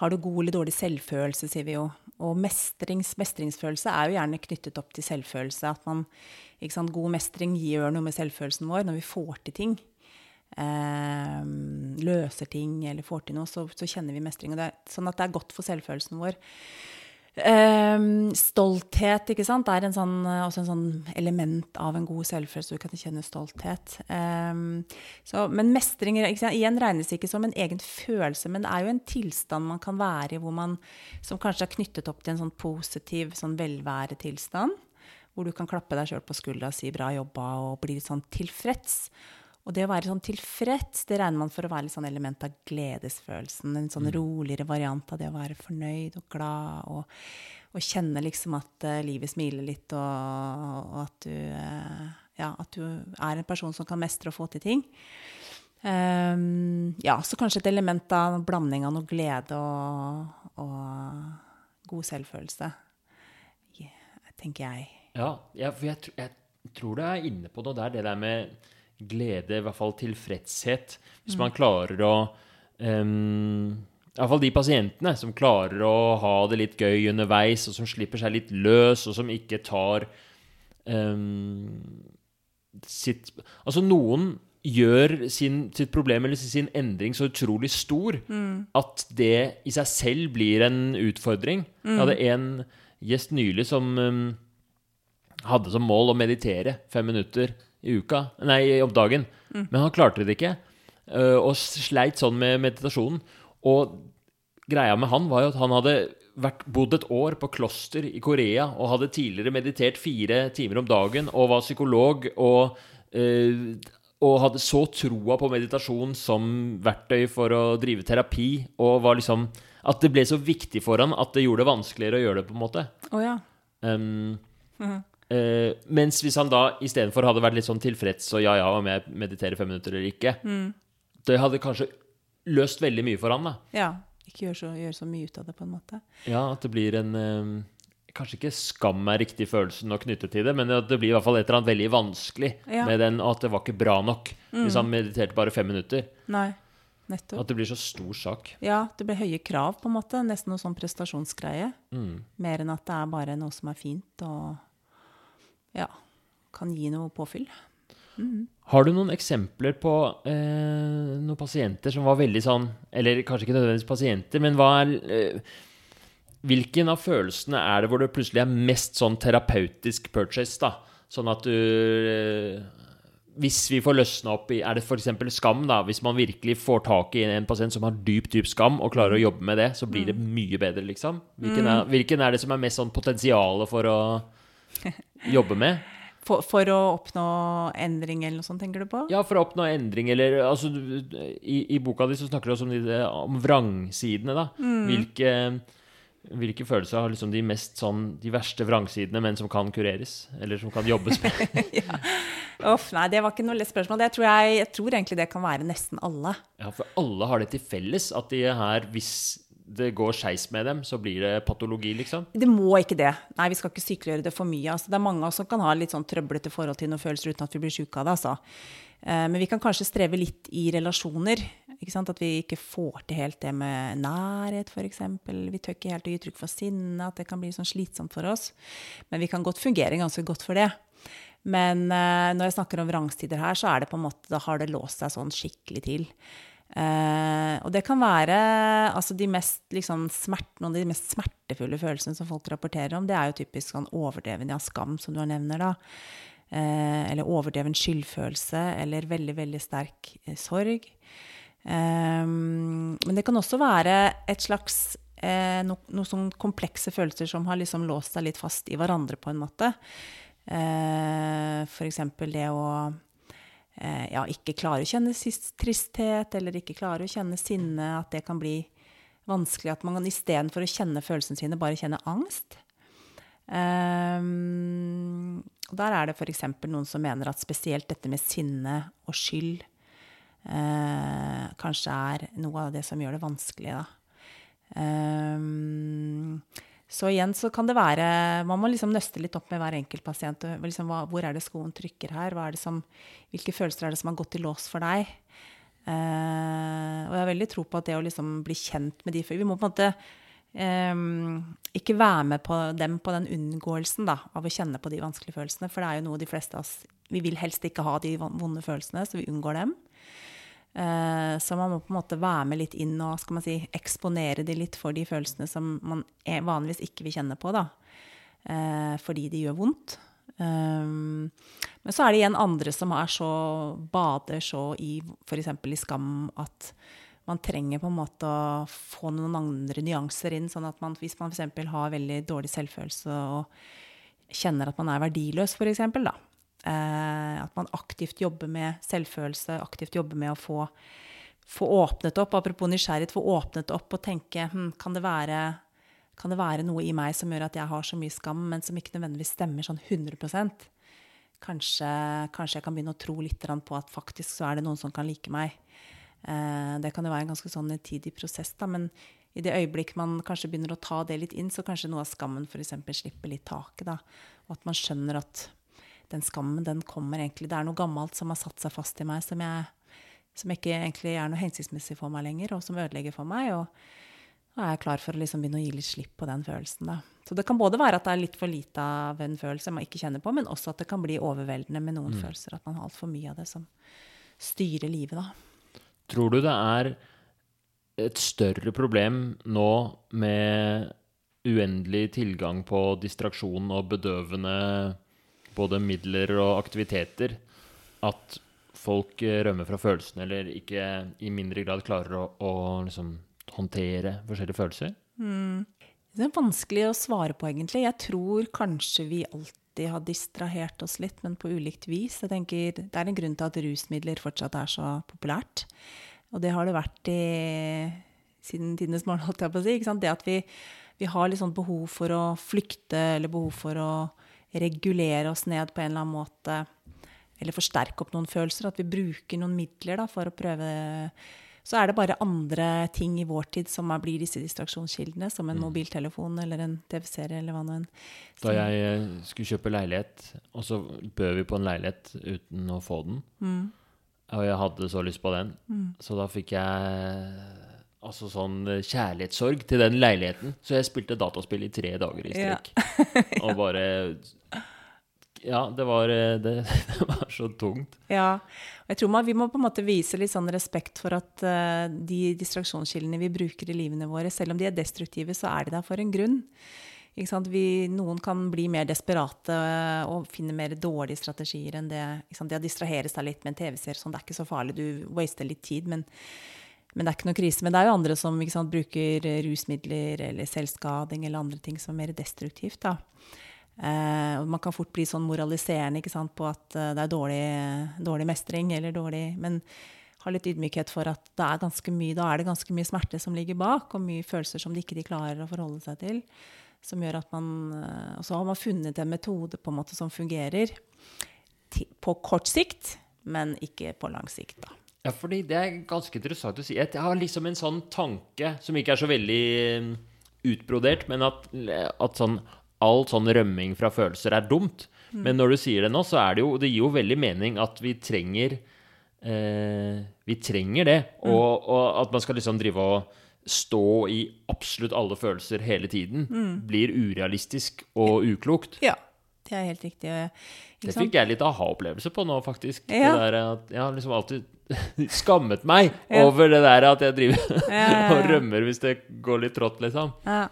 Har du god eller dårlig selvfølelse, sier vi jo. Og mestrings, mestringsfølelse er jo gjerne knyttet opp til selvfølelse. At man, sant, god mestring gjør noe med selvfølelsen vår når vi får til ting. Eh, løser ting eller får til noe, så, så kjenner vi mestring. Det er, sånn at det er godt for selvfølelsen vår. Ehm, stolthet ikke sant? er en sånn, også en sånn element av en god selvfølelse. Du kan kjenne stolthet. Um, så, men mestring igjen regnes ikke som en egen følelse, men det er jo en tilstand man kan være i man, som kanskje er knyttet opp til en sånn positiv sånn velværetilstand. Hvor du kan klappe deg sjøl på skuldra og si 'bra jobba' og bli litt sånn tilfreds. Og det å være sånn tilfreds, det regner man for å være litt sånn element av gledesfølelsen. En sånn roligere variant av det å være fornøyd og glad og, og kjenne liksom at uh, livet smiler litt, og, og at, du, uh, ja, at du er en person som kan mestre og få til ting. Um, ja, så kanskje et element av en blanding av noe glede og, og god selvfølelse. yeah, tenker jeg. Ja, ja for jeg, jeg tror du er inne på det der, det der med glede, i hvert fall tilfredshet. Hvis man klarer å um, Iallfall de pasientene som klarer å ha det litt gøy underveis, og som slipper seg litt løs, og som ikke tar um, sitt Altså, noen gjør sin, sitt problem eller sin endring så utrolig stor at det i seg selv blir en utfordring. Jeg hadde en gjest nylig som um, hadde som mål å meditere fem minutter i uka, nei, om dagen. Men han klarte det ikke, øh, og sleit sånn med meditasjonen. Og greia med han var jo at han hadde vært, bodd et år på kloster i Korea og hadde tidligere meditert fire timer om dagen og var psykolog og, øh, og hadde så troa på meditasjon som verktøy for å drive terapi, og var liksom At det ble så viktig for han at det gjorde det vanskeligere å gjøre det, på en måte. Oh, ja. Um, eh, mens hvis han da istedenfor hadde vært litt sånn tilfreds og ja, ja, om jeg mediterer fem minutter eller ikke, det hadde kanskje løst veldig mye for han, da. ja. Ikke gjøre så, gjør så mye ut av det, på en måte. Ja, at det blir en uh, Kanskje ikke skam er riktig følelsen å knytte til det, men at det blir i hvert fall et eller annet veldig vanskelig Ja. med den, og at det var ikke bra nok hvis han mediterte bare fem minutter. Nei, nettopp. At det blir så stor sak. Ja, det blir høye krav, på en måte. Nesten noe sånn prestasjonsgreie. Mm. Mer enn at det er bare noe som er fint og ja, kan gi noe påfyll. Har du noen eksempler på eh, noen pasienter som var veldig sånn Eller kanskje ikke nødvendigvis pasienter, men hva er eh, Hvilken av følelsene er det hvor det plutselig er mest sånn terapeutisk purchase, da? Sånn at du eh, Hvis vi får løsna opp i Er det f.eks. skam, da? Hvis man virkelig får tak i en pasient som har dyp, dyp skam, og klarer å jobbe med det, så blir det mye bedre, liksom? Hvilken er, hvilken er det som er mest sånn potensialet for å jobbe med? For, for å oppnå endring eller noe sånt, tenker du på? Ja, for å oppnå endring, eller altså, i, I boka di så snakker du også om, de, om vrangsidene, da. Hvilke, hvilke følelser har liksom de mest sånn De verste vrangsidene, men som kan kureres? Eller som kan jobbes med? Uff, nei, det var ikke noe lett spørsmål. Det tror jeg, jeg tror egentlig det kan være nesten alle. ja, for alle har det til felles at de her, hvis det går skeis med dem, så blir det patologi, liksom. Det må ikke det. Nei, vi skal ikke sykeliggjøre det for mye. Altså, det er mange av oss som kan ha litt sånn trøblete forhold til noen følelser uten at vi blir syke av det. Altså. Eh, Men vi kan kanskje streve litt i relasjoner. At vi ikke får til helt det med nærhet, f.eks. Vi tør ikke helt å gi uttrykk for sinne, at det kan bli sånn slitsomt for oss. Men vi kan godt fungere ganske godt for det. Men eh, når jeg snakker om vrangstider her, så er det på en måte, da har det låst seg sånn skikkelig til. Eh, og det kan være altså de mest liksom, smert, noen av de mest smertefulle følelsene som folk rapporterer om, det er jo typisk sånn overdreven ja, skam, som du har nevner, da. Eh, eller overdreven skyldfølelse, eller veldig, veldig sterk eh, sorg. Eh, men det kan også være et slags eh, no, noen sånn komplekse følelser som har liksom låst seg litt fast i hverandre, på en måte. Eh, eksempel det å ja, ikke klare å kjenne tristhet, eller ikke klare å kjenne sinne, at det kan bli vanskelig. At man istedenfor å kjenne følelsene sine, bare kjenner angst. Um, der er det f.eks. noen som mener at spesielt dette med sinne og skyld uh, kanskje er noe av det som gjør det vanskelig, da. Um, så igjen så kan det være Man må liksom nøste litt opp med hver enkelt pasient. Liksom, hva, hvor er det skoen trykker her? Er som, hvilke følelser er det som har gått i lås for deg? Uh, og jeg har veldig tro på at det å liksom bli kjent med de vi må på en måte Um, ikke være med på dem på den unngåelsen da, av å kjenne på de vanskelige følelsene. For det er jo noe de fleste av oss Vi vil helst ikke ha de vonde følelsene, så vi unngår dem. Eh, Så man må på en måte være med litt inn og skal man si, eksponere de litt for de følelsene som man er- vanligvis ikke vil kjenne på, da. Eh, Fordi de gjør vondt. Um, Men så er det igjen andre som er så bader så i f.eks. i skam at man trenger på en måte å få noen andre nyanser inn. sånn at man, hvis man f.eks. har veldig dårlig selvfølelse og kjenner at man er verdiløs, f.eks., da. Eh, at man aktivt jobber med selvfølelse, aktivt jobber med å få, få åpnet opp. Apropos nysgjerrighet, få åpnet opp og tenke hm, kan, det være, kan det være noe i meg som gjør at jeg har så mye skam, men som ikke nødvendigvis stemmer sånn 100% Kanskje, kanskje jeg kan begynne å tro litt på at faktisk så er det noen som kan like meg. Eh, det kan jo være en ganske sånn tidig prosess, da, men i det øyeblikk man kanskje begynner å ta det litt inn, så kanskje noe av skammen f.eks. slipper litt taket. da, Og at man skjønner at den skammen, den kommer egentlig Det er noe gammelt som har satt seg fast i meg, som, jeg, som ikke egentlig er noe hensiktsmessig for meg lenger, og som ødelegger for meg. og da er jeg klar for å liksom begynne å gi litt slipp på den følelsen. Da. Så det kan både være at det er litt for lite av en følelse man ikke kjenner på, men også at det kan bli overveldende med noen følelser. At man har altfor mye av det som styrer livet, da. Tror du det er et større problem nå med uendelig tilgang på distraksjon og bedøvende både midler og aktiviteter, at folk eh, rømmer fra følelsene eller ikke i mindre grad klarer å, å liksom håndtere forskjellige følelser? Det er vanskelig å svare på, egentlig. Jeg tror kanskje vi alltid har distrahert oss litt, men på ulikt vis. Jeg tenker, Det er en grunn til at rusmidler fortsatt er så populært. Og det har det vært i, siden tidenes morgen, holdt jeg på å si. Det at vi, vi har litt sånn behov for å flykte, eller behov for å regulere oss ned på en eller annen måte. Eller forsterke opp noen følelser. At vi bruker noen midler da, for å prøve Så er det bare andre ting i vår tid som blir disse distraksjonskildene, som en Mm. mobiltelefon eller en TV-serie eller hva nå enn. Da jeg eh, skulle kjøpe leilighet, og så bød vi på en leilighet uten å få den, Mm. og jeg hadde så lyst på den, Mm. så da fikk jeg altså sånn eh, kjærlighetssorg til den leiligheten. Så jeg spilte dataspill i tre dager i Ja. strekk. Og bare Ja, det var, eh, det, det var så tungt. Ja. Og jeg tror man, vi må på en måte vise litt sånn respekt for at uh, de distraksjonskildene vi bruker i livene våre, selv om de er destruktive, så er de der for en grunn. Vi, noen kan bli mer desperate og finne mer dårlige strategier enn det. Det å distrahere seg litt med en TV-serie, sånn, det er ikke så farlig, du waster litt tid, men, men det er ikke noe krise. Men det er jo andre som sant, bruker rusmidler eller selvskading eller andre ting som er mer destruktivt. da. Eh, og man kan fort bli sånn moraliserende sant, på at eh, det er dårlig, dårlig mestring eller dårlig Men ha litt ydmykhet for at er mye, da er det ganske mye smerte som ligger bak, og mye følelser som de ikke klarer å forholde seg til. Som gjør at man eh, Og så har man funnet en metode på en måte som fungerer på kort sikt, men ikke på lang sikt, da. Ja, fordi det er ganske interessant å si. Jeg har liksom en sånn tanke som ikke er så veldig eh, utbrodert, men at, at sånn all sånn rømming fra følelser er dumt. Men når du sier det nå, så er det jo Det gir jo veldig mening at vi trenger eh, Vi trenger det. Og, og at man skal liksom drive og stå i absolutt alle følelser hele tiden, blir urealistisk og uklokt. Ja, det er helt riktig. Det fikk jeg litt aha-opplevelse på nå, faktisk. Ja. Det der at Jeg har liksom alltid skammet meg Ja. over det der at jeg driver Ja, og rømmer hvis det går litt trått, liksom. Ja.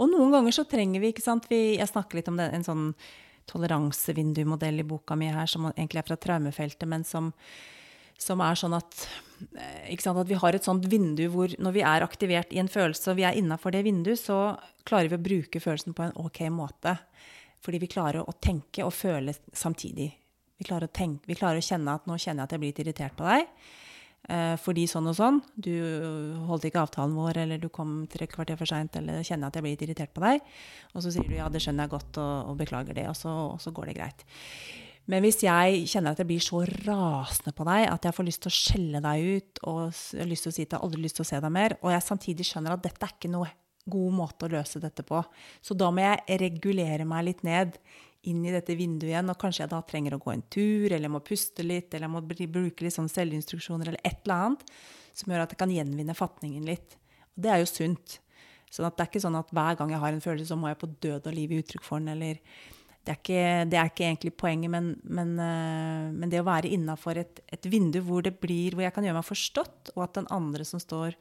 Og noen ganger så trenger vi, ikke sant vi, Jeg snakker litt om det, en sånn toleransevindu-modell i boka mi her, som egentlig er fra traumefeltet, men som, som er sånn at eh, ikke sant, At vi har et sånt vindu hvor når vi er aktivert i en følelse, og vi er innafor det vinduet, så klarer vi å bruke følelsen på en ok måte. Fordi vi klarer å tenke og føle samtidig. Vi klarer tenke, vi klarer å kjenne at nå kjenner jeg at jeg blir litt irritert på deg. Eh, fordi sånn og sånn. Du holdt ikke avtalen vår, eller du kom tre kvarter for seint, eller jeg kjenner at jeg blir litt irritert på deg. Og så sier du ja, det skjønner jeg godt, og, og beklager det, og så, og så går det greit. Men hvis jeg kjenner at jeg blir så rasende på deg at jeg får lyst til å skjelle deg ut, og jeg lyst til å si at jeg aldri lyst til å se deg mer, og jeg samtidig skjønner at dette er ikke noe god måte å løse dette på, så da må jeg regulere meg litt ned inn i dette vinduet igjen, og kanskje jeg da trenger å gå en tur, eller jeg må puste litt, eller jeg må bruke litt sånn selvinstruksjoner, eller et eller annet, som gjør at jeg kan gjenvinne fatningen litt. Og det er jo sunt. Sånn det er ikke sånn at hver gang jeg har en følelse, så må jeg på død og liv gi uttrykk for den, eller det er, ikke, det er ikke egentlig poenget, men, men, eh, men det å være innafor et, et vindu hvor, blir, hvor jeg kan gjøre meg forstått, og at den andre som står,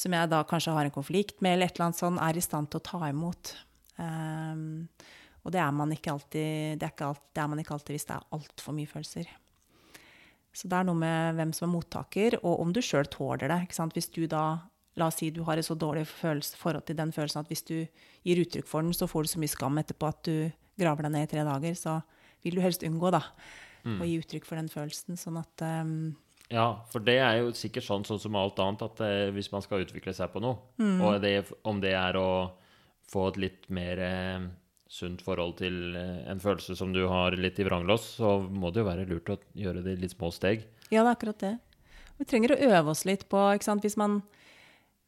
som jeg da kanskje har en konflikt med, eller et eller annet sånt, er i stand til å ta imot. Um, og det er man ikke alltid, det er ikke alt, det er man ikke alltid hvis det er altfor mye følelser. Så det er noe med hvem som er mottaker, og om du sjøl tåler det. Hvis du da, La oss si du har et så dårlig følelse, forhold til den følelsen at hvis du gir uttrykk for den, så får du så mye skam etterpå at du graver deg ned i tre dager. Så vil du helst unngå da, å gi uttrykk for den følelsen. Sånn at ehm, Ja, for det er jo sikkert sånn, sånn som alt annet, at eh, hvis man skal utvikle seg på noe, og det, om det er å få et litt mer eh, sunt forhold til eh, en følelse som du har litt i vranglås, så må det jo være lurt å gjøre det i litt små steg. Ja, det er akkurat det. Vi trenger å øve oss litt på ikke sant? Hvis man,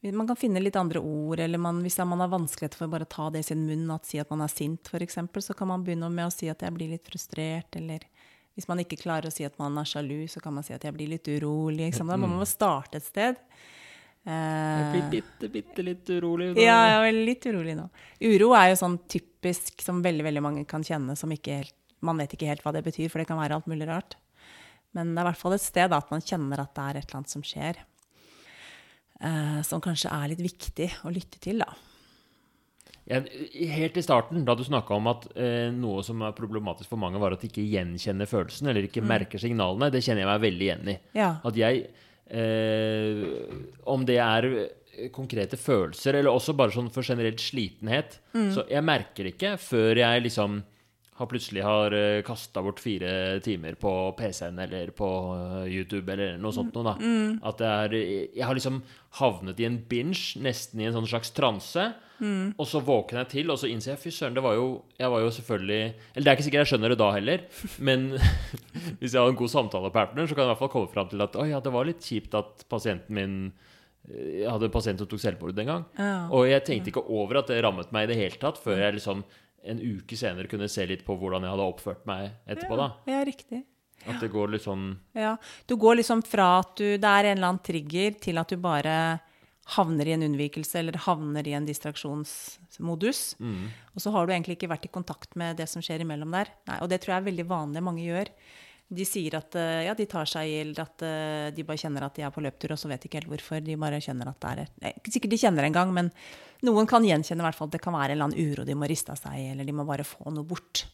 man kan finne litt andre ord, eller man, hvis man har vanskeligheter for bare å ta det i sin munn, at si at man er sint, f.eks., så kan man begynne med å si at jeg blir litt frustrert, eller hvis man ikke klarer å si at man er sjalu, så kan man si at jeg blir litt urolig. Sant? Da må man starte et sted. Jeg blir Eh, bitte, bitte litt urolig. nå. ja, jeg er litt urolig nå. Uro er jo sånn typisk som veldig veldig mange kan kjenne, som ikke helt, man vet ikke helt hva det betyr, for det kan være alt mulig rart. Men det er i hvert fall et sted da, at man kjenner at det er et eller annet som skjer. Eh, som kanskje er litt viktig å lytte til, da. Jeg, helt i starten, da du snakka om at eh, noe som er problematisk for mange, var at de ikke gjenkjenner følelsen, eller ikke merker signalene, det kjenner jeg meg veldig igjen i. Ja. At jeg eh, Om det er konkrete følelser, eller også bare sånn for generelt slitenhet Så jeg merker ikke før jeg liksom har plutselig har uh, kasta bort fire timer på PC-en eller på eh, YouTube eller noe sånt noe, da. At det er Jeg har liksom havnet i en binge, nesten i en sånn slags transe. Og så våkner jeg til, og så innser jeg fy søren, det var jo Jeg var jo selvfølgelig Eller det er ikke sikkert jeg skjønner det da heller, men hvis jeg har en god samtalepartner, så kan jeg i hvert fall komme fram til at å ja, det var litt kjipt at pasienten min jeg hadde en pasient som tok selvmord en gang. Ja. Og jeg tenkte ikke over at det rammet meg i det hele tatt, før jeg liksom en uke senere kunne se litt på hvordan jeg hadde oppført meg etterpå. da. Ja, riktig. At det går litt sånn Ja. Du går liksom fra at du, det er en eller annen trigger, til at du bare havner i en unnvikelse eller havner i en distraksjonsmodus. Og så har du egentlig ikke vært i kontakt med det som skjer imellom der. Nei, og det tror jeg er veldig vanlig mange gjør. De sier at eh, ja, de tar seg i, eller at eh, de bare kjenner at de er på løptur, og så vet de ikke helt hvorfor. De bare kjenner at det er Nei, sikkert de kjenner det engang, men noen kan gjenkjenne hvert fall at det kan være en eller annen uro de må riste av seg, eller de må bare få noe bort.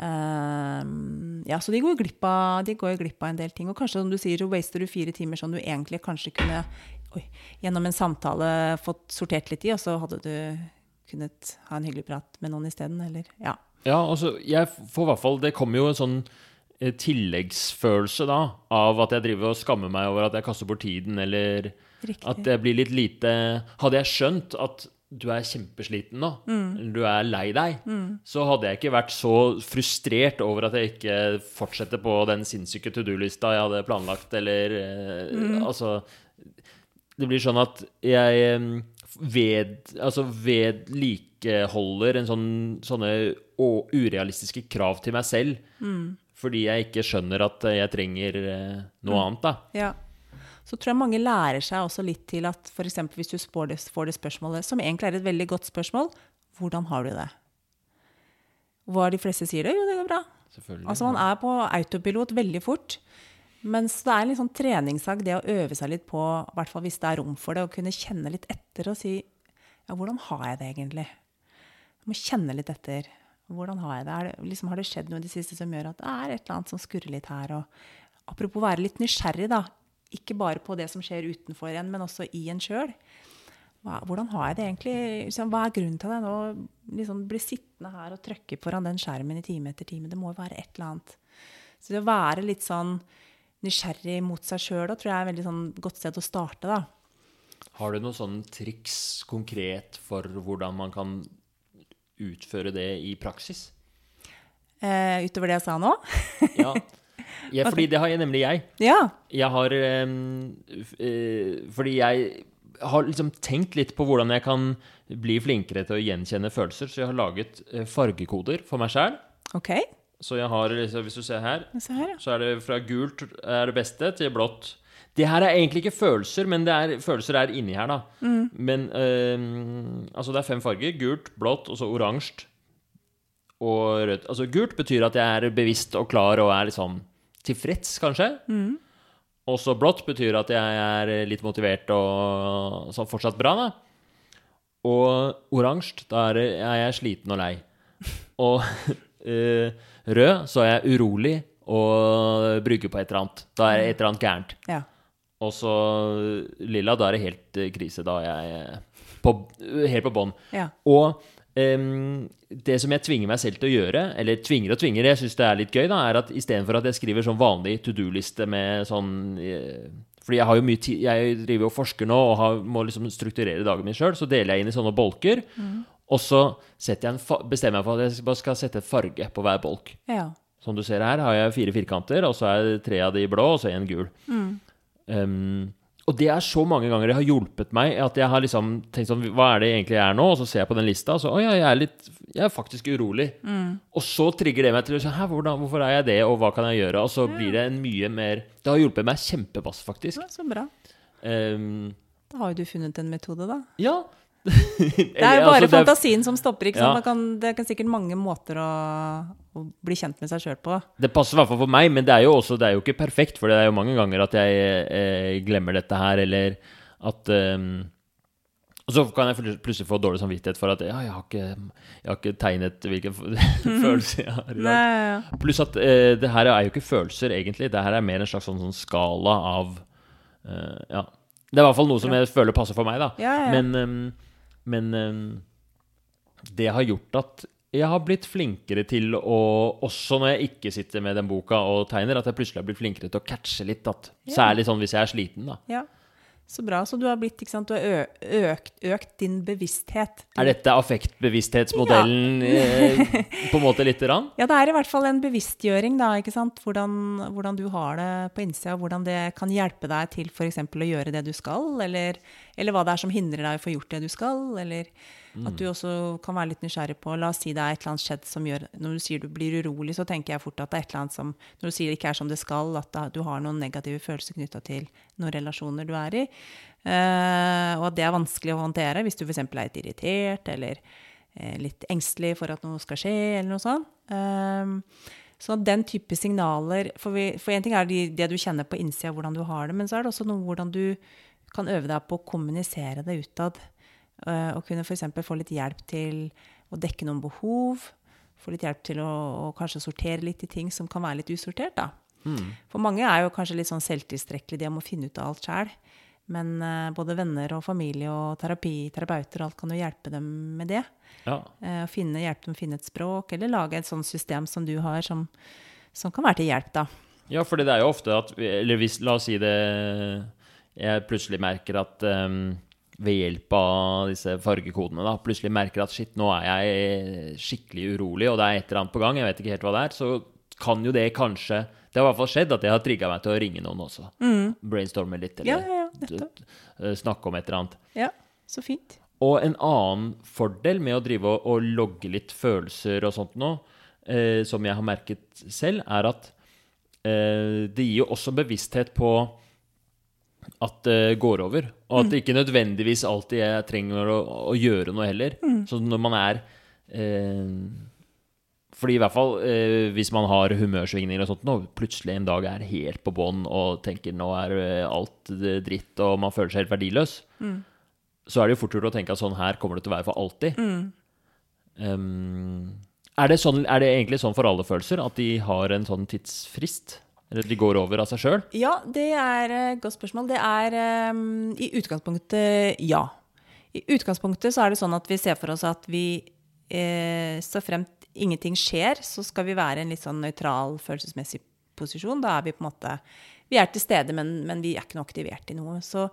Uh, ja, så de går, glipp av, de går glipp av en del ting. Og kanskje, som du sier, så waster du fire timer som du egentlig kanskje kunne oi, gjennom en samtale fått sortert litt i, og så hadde du kunnet ha en hyggelig prat med noen isteden, eller Ja. Ja, altså, jeg får i hvert fall Det kommer jo en sånn tilleggsfølelse da, av at jeg driver og skammer meg over at jeg kaster bort tiden, eller Riktig. at jeg blir litt lite Hadde jeg skjønt at du er kjempesliten nå, eller du er lei deg, så hadde jeg ikke vært så frustrert over at jeg ikke fortsetter på den sinnssyke to do-lista jeg hadde planlagt, eller mm. Altså Det blir sånn at jeg ved, altså vedlikeholder en sånn, sånne urealistiske krav til meg selv. Fordi jeg ikke skjønner at jeg trenger noe noe annet, da. Ja. Så tror jeg mange lærer seg også litt til at f.eks. hvis du får det, får det spørsmålet, som egentlig er et veldig godt spørsmål, hvordan har du det? Hva de fleste sier det? Jo, det går bra. Altså Man er på autopilot veldig fort. Mens det er en sånn treningssak, det å øve seg litt på, i hvert fall hvis det er rom for det, å kunne kjenne litt etter og si ja, hvordan har jeg det egentlig? Jeg må kjenne litt etter. Hvordan har jeg det? Det liksom, har det skjedd noe i det siste som gjør at det er et eller annet som skurrer litt her? Og apropos være litt nysgjerrig, da. Ikke bare på det som skjer utenfor en, men også i en sjøl. Hvordan har jeg det egentlig? Liksom, Hva er grunnen til det? Nå liksom bli sittende her og trykke foran den skjermen i time etter time. Det må jo være et eller annet. Så det å være litt sånn nysgjerrig mot seg sjøl tror jeg er et veldig sånn godt sted å starte, da. Har du noen sånne triks konkret for hvordan man kan utføre det i praksis? Eh, utover det jeg sa nå. Ja, ja fordi det har jeg nemlig jeg. Ja. Jeg har um, eh, Fordi jeg har liksom tenkt litt på hvordan jeg kan bli flinkere til å gjenkjenne følelser, så jeg har laget eh, fargekoder for meg sjæl. Okay. Så jeg har, hvis du ser her, ser her, ja. så er det fra gult er det beste til blått. Det her er egentlig ikke følelser, men det er, følelser er inni her, da. Men ehm, altså det er fem farger. Gult, blått og så oransje og rødt. Altså gult betyr at jeg er bevisst og klar og er liksom tilfreds, kanskje. Og så blått betyr at jeg er litt motivert og sånn fortsatt bra, da. Og oransje, da er jeg sliten og lei. Og eh, rød, så er jeg urolig og bruker på et eller annet. Da er det et eller annet gærent. ja. Og så lilla, da er det helt eh, krise. Da er jeg eh, på, helt på bånn. Ja. Og um, det som jeg tvinger meg selv til å gjøre, eller tvinger og tvinger, jeg syns det er litt gøy, da, er at istedenfor at jeg skriver sånn vanlig to do-liste med sånn eh, Fordi jeg har jo mye tid Jeg driver og forsker nå og har, må liksom strukturere dagen min sjøl, så deler jeg inn i sånne bolker. Og så jeg bestemmer jeg for at jeg bare skal sette farge på hver bolk. ja. Som du ser her, har jeg fire firkanter, og så er tre av de blå, og så en gul. Um, og det er så mange ganger det har hjulpet meg at jeg har liksom tenkt sånn Hva er det egentlig jeg er nå? Og så ser jeg på den lista, og så Å ja, jeg er litt Jeg er faktisk urolig. Og så trigger det meg til å si Hæ, hvordan, hvorfor er jeg det, og hva kan jeg gjøre? Og så blir det en mye mer Det har hjulpet meg kjempepass, faktisk. ja. Så bra. Um, Da har jo du funnet en metode, da. ja. Det er jo bare fantasien som stopper. ikke sant? Ja. Kan, det er sikkert mange måter å, å bli kjent med seg sjøl på. Det passer i hvert fall for meg, men det er jo også Det er jo ikke perfekt, for det er jo mange ganger at jeg eh, glemmer dette her, eller at ehm, Og så kan jeg plutselig få dårlig samvittighet for at ja, jeg har ikke, jeg har ikke tegnet hvilken følelse jeg har i dag. Nei, ja. Pluss at eh, det her er jo ikke følelser, egentlig. Det her er mer en slags sånn, sånn skala av eh, Ja. Det er i hvert fall noe som jeg føler passer for meg, da. Men, ehm, men ehm, det har gjort at jeg har blitt flinkere til å Også når jeg ikke sitter med den boka og tegner, at jeg plutselig har blitt flinkere til å catche litt. At, Ja. Særlig sånn hvis jeg er sliten, da. Ja. Så bra. Så du har blitt, sant, du har økt, økt din bevissthet. Er dette affektbevissthetsmodellen ja. på en måte lite grann? Ja, det er i hvert fall en bevisstgjøring, da, ikke sant. Hvordan, hvordan du har det på innsida, og hvordan det kan hjelpe deg til f.eks. å gjøre det du skal, eller, eller hva det er som hindrer deg i å få gjort det du skal, eller at du også kan være litt nysgjerrig på La oss si det er et eller annet skjedd som gjør Når du sier du blir urolig, så tenker jeg fort at det er et eller annet som Når du sier det ikke er som det skal, at du har noen negative følelser knytta til noen relasjoner du er i, Uh, og at det er vanskelig å håndtere hvis du f.eks. er litt irritert eller uh, litt engstelig for at noe skal skje, eller noe sånt. Uh, så den type signaler For, én ting er det, det du kjenner på innsida, hvordan du har det, men så er det også noe hvordan du kan øve deg på å kommunisere det utad. Uh, og kunne f.eks. få litt hjelp til å dekke noen behov. Få litt hjelp til å, å kanskje sortere litt i ting som kan være litt usortert. da. For mange er jo kanskje litt sånn selvtilstrekkelige, de må finne ut av alt sjæl. Men uh, både venner og familie og terapi, terapeuter og alt kan jo hjelpe dem med det. Ja. Uh, finne, hjelpe dem å finne et språk, eller lage et sånt system som du har, som, som kan være til hjelp, da. Ja, for det er jo ofte at Eller hvis, la oss si det Jeg plutselig merker at ehm, ved hjelp av disse fargekodene da, plutselig merker at shit, nå er jeg skikkelig urolig, og det er et eller annet på gang, jeg vet ikke helt hva det er, så kan jo det kanskje Det har i hvert fall skjedd at det har trigga meg til å ringe noen også. Brainstorme litt, eller Ja, ja, ja, eh, snakke om et eller annet. Ja, så fint. Og en annen fordel med å drive og, og logge litt følelser og sånt nå, eh, som jeg har merket selv, er at eh, det gir jo også bevissthet på at det går over. Og at det ikke nødvendigvis alltid jeg trenger å, å gjøre noe heller. Så når man er eh, fordi i hvert fall eh, hvis man har humørsvingninger og sånt, og plutselig en dag er helt på bånn og tenker nå er eh, alt dritt, og man føler seg helt verdiløs, så er det jo fort gjort å tenke at sånn her kommer det til å være for alltid. Um, er, det sånn, er det egentlig sånn for alle følelser at de har en sånn tidsfrist? Eller de går over av seg sjøl? Ja, det er et godt spørsmål. Det er um, i utgangspunktet ja. I utgangspunktet så er det sånn at vi ser for oss at vi eh, så fremt ingenting skjer, så skal vi være i en litt sånn nøytral følelsesmessig posisjon. Da er vi på en måte Vi er til stede, men, men vi er ikke noe aktivert i noe. Så,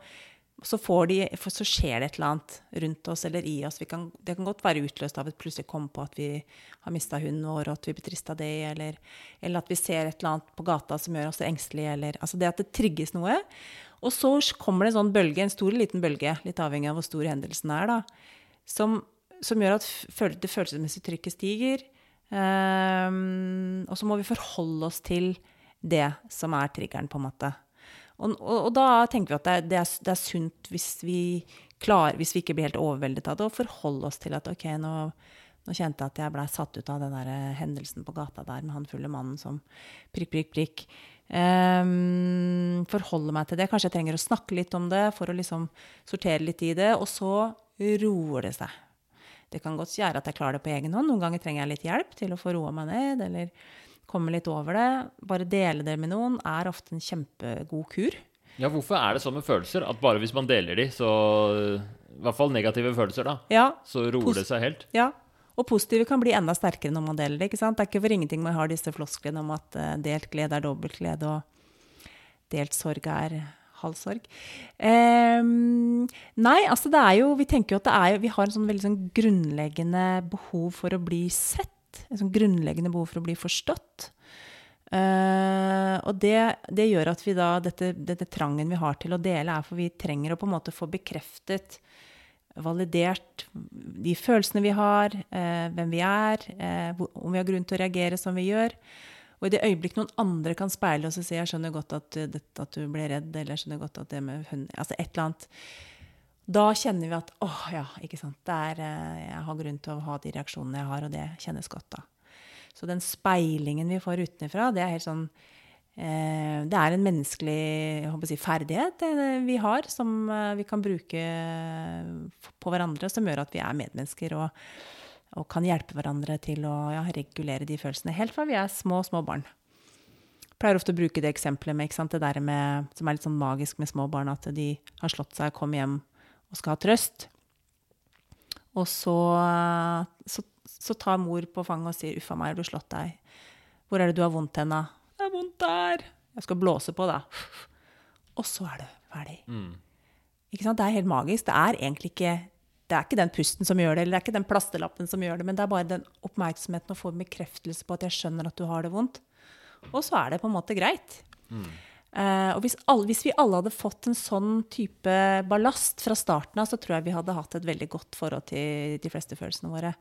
så, de, så skjer det et eller annet rundt oss eller i oss. Kan, det kan godt være utløst av et plutselig komme på at vi har mista hunden vår, og at vi blir trist av det, eller, eller at vi ser et eller annet på gata som gjør oss engstelige, eller Altså det at det trigges noe. Og så kommer det en sånn bølge, en stor eller liten bølge, litt avhengig av hvor stor hendelsen er, da, som, som gjør at det følelsesmessige trykket stiger. Um, og så må vi forholde oss til det som er triggeren, på en måte. Og, og, og da tenker vi at det er, det er, det er sunt hvis vi klarer, hvis vi ikke blir helt overveldet av det, å forholde oss til at ok, nå, nå kjente jeg at jeg blei satt ut av den der eh, hendelsen på gata der med han fulle mannen som prikk, prikk, prikk. Um, forholde meg til det. Kanskje jeg trenger å snakke litt om det for å liksom sortere litt i det. Og så roer det seg. Det kan godt gjøre at jeg klarer det på egen hånd. Noen ganger trenger jeg litt hjelp til å få roa meg ned, eller komme litt over det. Bare dele det med noen er ofte en kjempegod kur. Ja, hvorfor er det sånn med følelser? At bare hvis man deler de, så I hvert fall negative følelser, da. Ja, Så roer det seg helt. ja. Og positive kan bli enda sterkere når man deler det. ikke sant? Det er ikke for ingenting man har disse flosklene om at eh, delt glede er dobbelt glede, og delt sorg er halv sorg. Ehm, nei, altså det er jo Vi tenker jo at det er jo Vi har en sånn veldig sånn grunnleggende behov for å bli sett. En sånn grunnleggende behov for å bli forstått. Uh, og det, det gjør at vi da dette, dette trangen vi har til å dele, er for vi trenger å på en måte få bekreftet validert de følelsene vi har, uh, hvem vi er, uh, om vi har grunn til å reagere som vi gjør. Og i det øyeblikk noen andre kan speile oss og si 'jeg skjønner godt at, at du ble redd', eller 'jeg skjønner godt at det med hund Altså et eller annet. Da kjenner vi at 'åh, ja, ikke sant'. Det er, eh, jeg har grunn til å ha de reaksjonene jeg har, og det kjennes godt da. Så den speilingen vi får utenfra, det er helt sånn eh, Det er en menneskelig si, ferdighet eh, vi har, som vi kan bruke på hverandre, som gjør at vi er medmennesker og, og kan hjelpe hverandre til å ja, regulere de følelsene helt fra vi er små, små barn. Jeg pleier ofte å bruke det eksempelet med, det der med, som er litt sånn magisk med små barn, at de har slått seg, kommer hjem og skal ha trøst. Og så, så, så tar mor på fanget og sier 'uffa meg, har du slått deg'? Hvor er det du har vondt hen, da? Det er vondt der. Jeg skal blåse på, da. Og så er det ferdig. Ikke sant? Det er helt magisk. Det er egentlig ikke det er ikke den pusten som gjør det, eller det er ikke den plastelappen som gjør det, men det er bare den oppmerksomheten å få bekreftelse på at jeg skjønner at du har det vondt. Og så er det på en måte greit. Eh, og hvis, alle, hvis vi alle hadde fått en sånn type ballast fra starten av, så tror jeg vi hadde hatt et veldig godt forhold til de fleste følelsene våre.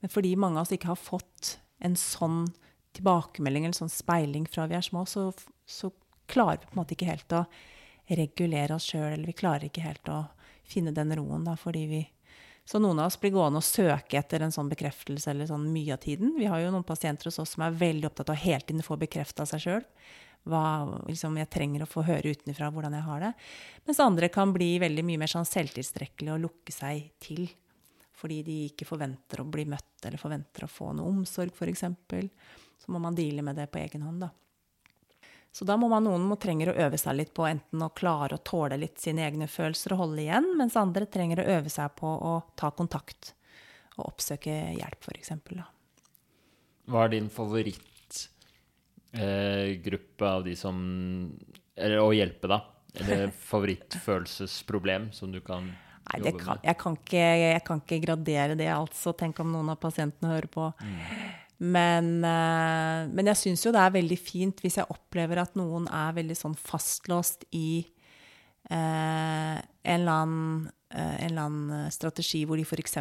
Men fordi mange av oss ikke har fått en sånn tilbakemelding eller sånn speiling fra vi er små, så, så klarer vi på en måte ikke helt å regulere oss sjøl, eller vi klarer ikke helt å finne den roen, da, fordi vi Så noen av oss blir gående og søke etter en sånn bekreftelse eller sånn mye av tiden. Vi har jo noen pasienter hos oss som er veldig opptatt av å hele tiden få bekrefta seg sjøl. Hva liksom, jeg trenger å få høre utenfra hvordan jeg har det. Mens andre kan bli veldig mye mer sånn selvtilstrekkelige og lukke seg til. Fordi de ikke forventer å bli møtt eller forventer å få noe omsorg, f.eks. Så må man deale med det på egen hånd, da. Så da må man, noen må trenger å øve seg litt på enten å klare å tåle litt sine egne følelser og holde igjen, mens andre trenger å øve seg på å ta kontakt og oppsøke hjelp, f.eks. Hva er din favorittgruppe av de som Eller å hjelpe, da? Eller favorittfølelsesproblem som du kan Nei, det jobbe kan, med? jeg, kan ikke, jeg kan ikke gradere det, altså. Tenk om noen av pasientene hører på. Men, eh, men jeg syns jo det er veldig fint hvis jeg opplever at noen er veldig sånn fastlåst i eh, en, eller annen, eh, en eller annen strategi hvor de f.eks.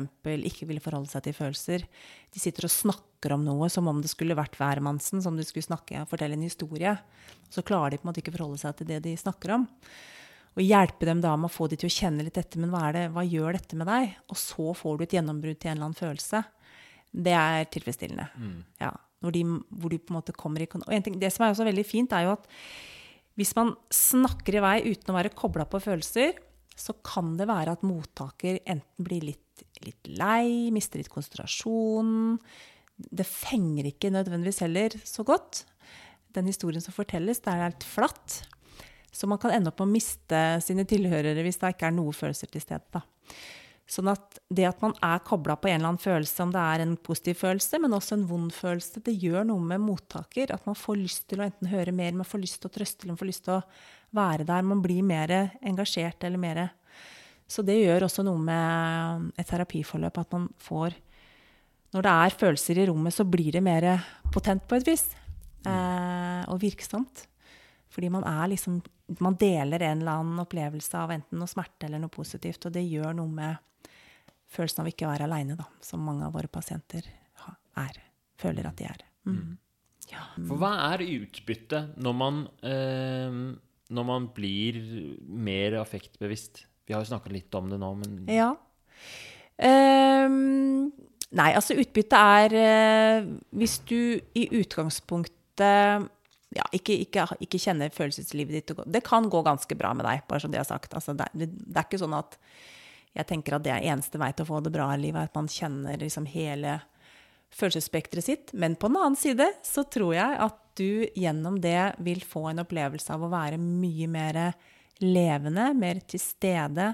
ikke ville forholde seg til følelser. De sitter og snakker om noe som om det skulle vært hvermannsen, som de skulle snakke, fortelle en historie. Så klarer de på en måte ikke forholde seg til det de snakker om. Og hjelpe dem da med å få de til å kjenne litt etter. Men hva, er det, hva gjør dette med deg? Og så får du et gjennombrudd til en eller annen følelse. Det er tilfredsstillende. Ja, når de, hvor de på en måte kommer i Og en ting, det som er også veldig fint, er jo at hvis man snakker i vei uten å være kobla på følelser, så kan det være at mottaker enten blir litt, litt lei, mister litt konsentrasjon. Det fenger ikke nødvendigvis heller så godt. Den historien som fortelles, det er helt flatt. Så man kan ende opp med å miste sine tilhørere hvis det ikke er noe følelser til stede. Sånn at det at man er kobla på en eller annen følelse, om det er en positiv følelse, men også en vond følelse, det gjør noe med mottaker. At man får lyst til å enten høre mer, man får lyst til å trøste, eller man får lyst til å være der. Man blir mer engasjert eller mer Så det gjør også noe med et terapiforløp, at man får Når det er følelser i rommet, så blir det mer potent på et vis. Eh, og virksomt. Fordi man er liksom Man deler en eller annen opplevelse av enten noe smerte eller noe positivt, og det gjør noe med følelsen av ikke å være aleine, da, som mange av våre pasienter er. Føler at de er. Mm. Ja. For hva er utbyttet når man, eh, når man blir mer affektbevisst? Vi har jo snakka litt om det nå, men ja. Um, nei, altså utbyttet er uh, Hvis du i utgangspunktet ja, ikke, ikke, ikke kjenner følelseslivet ditt Det kan gå ganske bra med deg, bare som det er sagt. Altså, det, det er ikke sånn at jeg tenker at det er eneste vei til å få det bra i livet, at man kjenner liksom hele følelsesspekteret sitt. Men på den annen side så tror jeg at du gjennom det vil få en opplevelse av å være mye mer levende, mer til stede,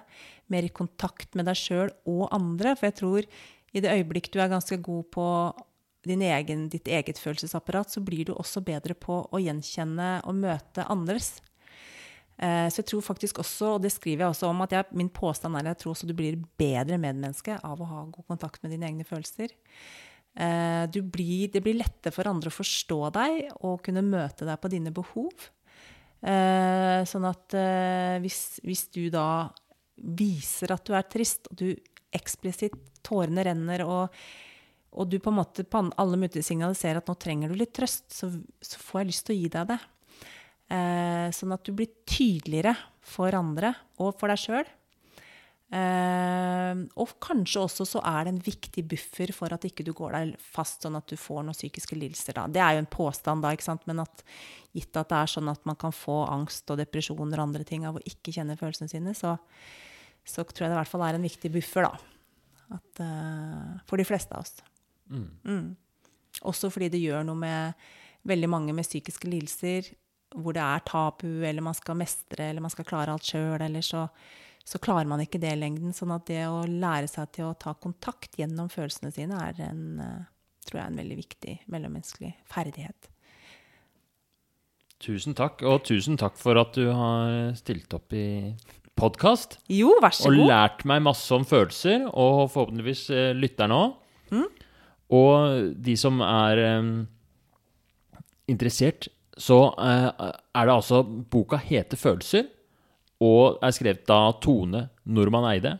mer i kontakt med deg sjøl og andre. For jeg tror i det øyeblikk du er ganske god på egen, ditt eget følelsesapparat, så blir du også bedre på å gjenkjenne og møte andres. Eh, Så jeg tror faktisk også, og det skriver jeg også om, at jeg, min påstand er at jeg tror også du blir bedre medmenneske av å ha god kontakt med dine egne følelser. Eh, blir, det blir lettere for andre å forstå deg og kunne møte deg på dine behov. Eh, Sånn at hvis, hvis du da viser at du er trist, og du eksplisitt tårene renner, og, og du på en måte på alle måter signaliserer at nå trenger du litt trøst, så, så får jeg lyst til å gi deg det. Eh, sånn at du blir tydeligere for andre og for deg sjøl. Eh, og kanskje også så er det en viktig buffer for at ikke du går deg fast sånn at du får noen psykiske lidelser. Da. Det er jo en påstand, da, ikke sant? men at, gitt at det er sånn at man kan få angst og depresjoner og andre ting av å ikke kjenne følelsene sine, så, så tror jeg det i hvert fall er en viktig buffer, da. At, eh, for de fleste av oss. Mm. Også fordi det gjør noe med veldig mange med psykiske lidelser hvor det er tabu, eller man skal mestre, eller man skal klare alt sjøl, eller så, så klarer man ikke det i lengden. Sånn at det å lære seg til å ta kontakt gjennom følelsene sine er en, eh, tror jeg, en veldig viktig mellommenneskelig ferdighet. Tusen takk, og tusen takk for at du har stilt opp i podkast. Jo, vær så Og god. lært meg masse om følelser, og forhåpentligvis eh, lytterne òg. Mm. Og de som er um, interessert, så eh, er det altså Boka heter 'Følelser' og er skrevet av Tone Normann Eide.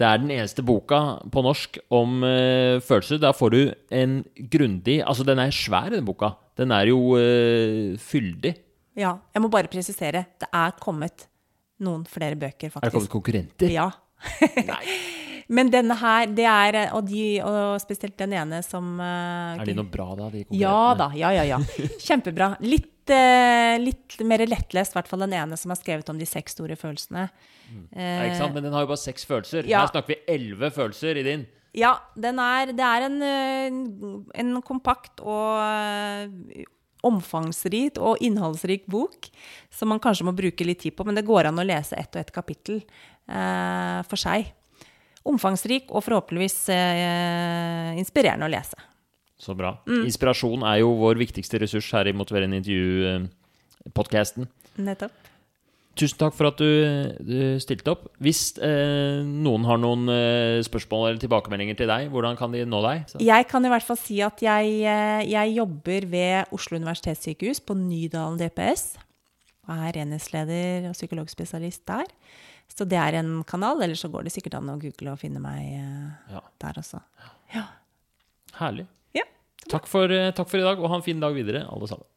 Det er den eneste boka på norsk om uh, følelser. Da får du en grundig Altså, den er svær, den boka. Den er jo uh, fyldig. Ja, jeg må bare presisere. Det er kommet noen flere bøker, faktisk. Er det kommet konkurrenter? Ja. Men denne her, det er Og, de, og spesielt den ene som uh, Er de noe bra, da? de Ja da. Ja, ja, ja. Kjempebra. Litt, uh, litt mer lettlest, i hvert fall den ene som har skrevet om de seks store følelsene. Ja, ikke sant? Men den har jo bare seks følelser. Ja. Her snakker vi elleve følelser i din. Ja, den er, det er en, eh, en kompakt og eh, omfangsrik og innholdsrik bok som man kanskje må bruke litt tid på, men det går an å lese ett og ett kapittel eh, for seg. Omfangsrik og forhåpentligvis eh, inspirerende å lese. Så bra. Mm. Inspirasjon er jo vår viktigste ressurs her i Motiverende intervju-podkasten. Nettopp. Tusen takk for at du, du stilte opp. Hvis eh, noen har noen eh, spørsmål eller tilbakemeldinger til deg, hvordan kan de nå deg? Så. Jeg kan i hvert fall si at jeg, eh, jeg jobber ved Oslo universitetssykehus på Nydalen DPS. Og er enhetsleder og psykologspesialist der. Så det er en kanal. Eller så går det sikkert an å google og finne meg eh, ja. der også. Ja. Herlig. Ja, takk, for, eh, takk for i dag, og ha en fin dag videre, alle sammen.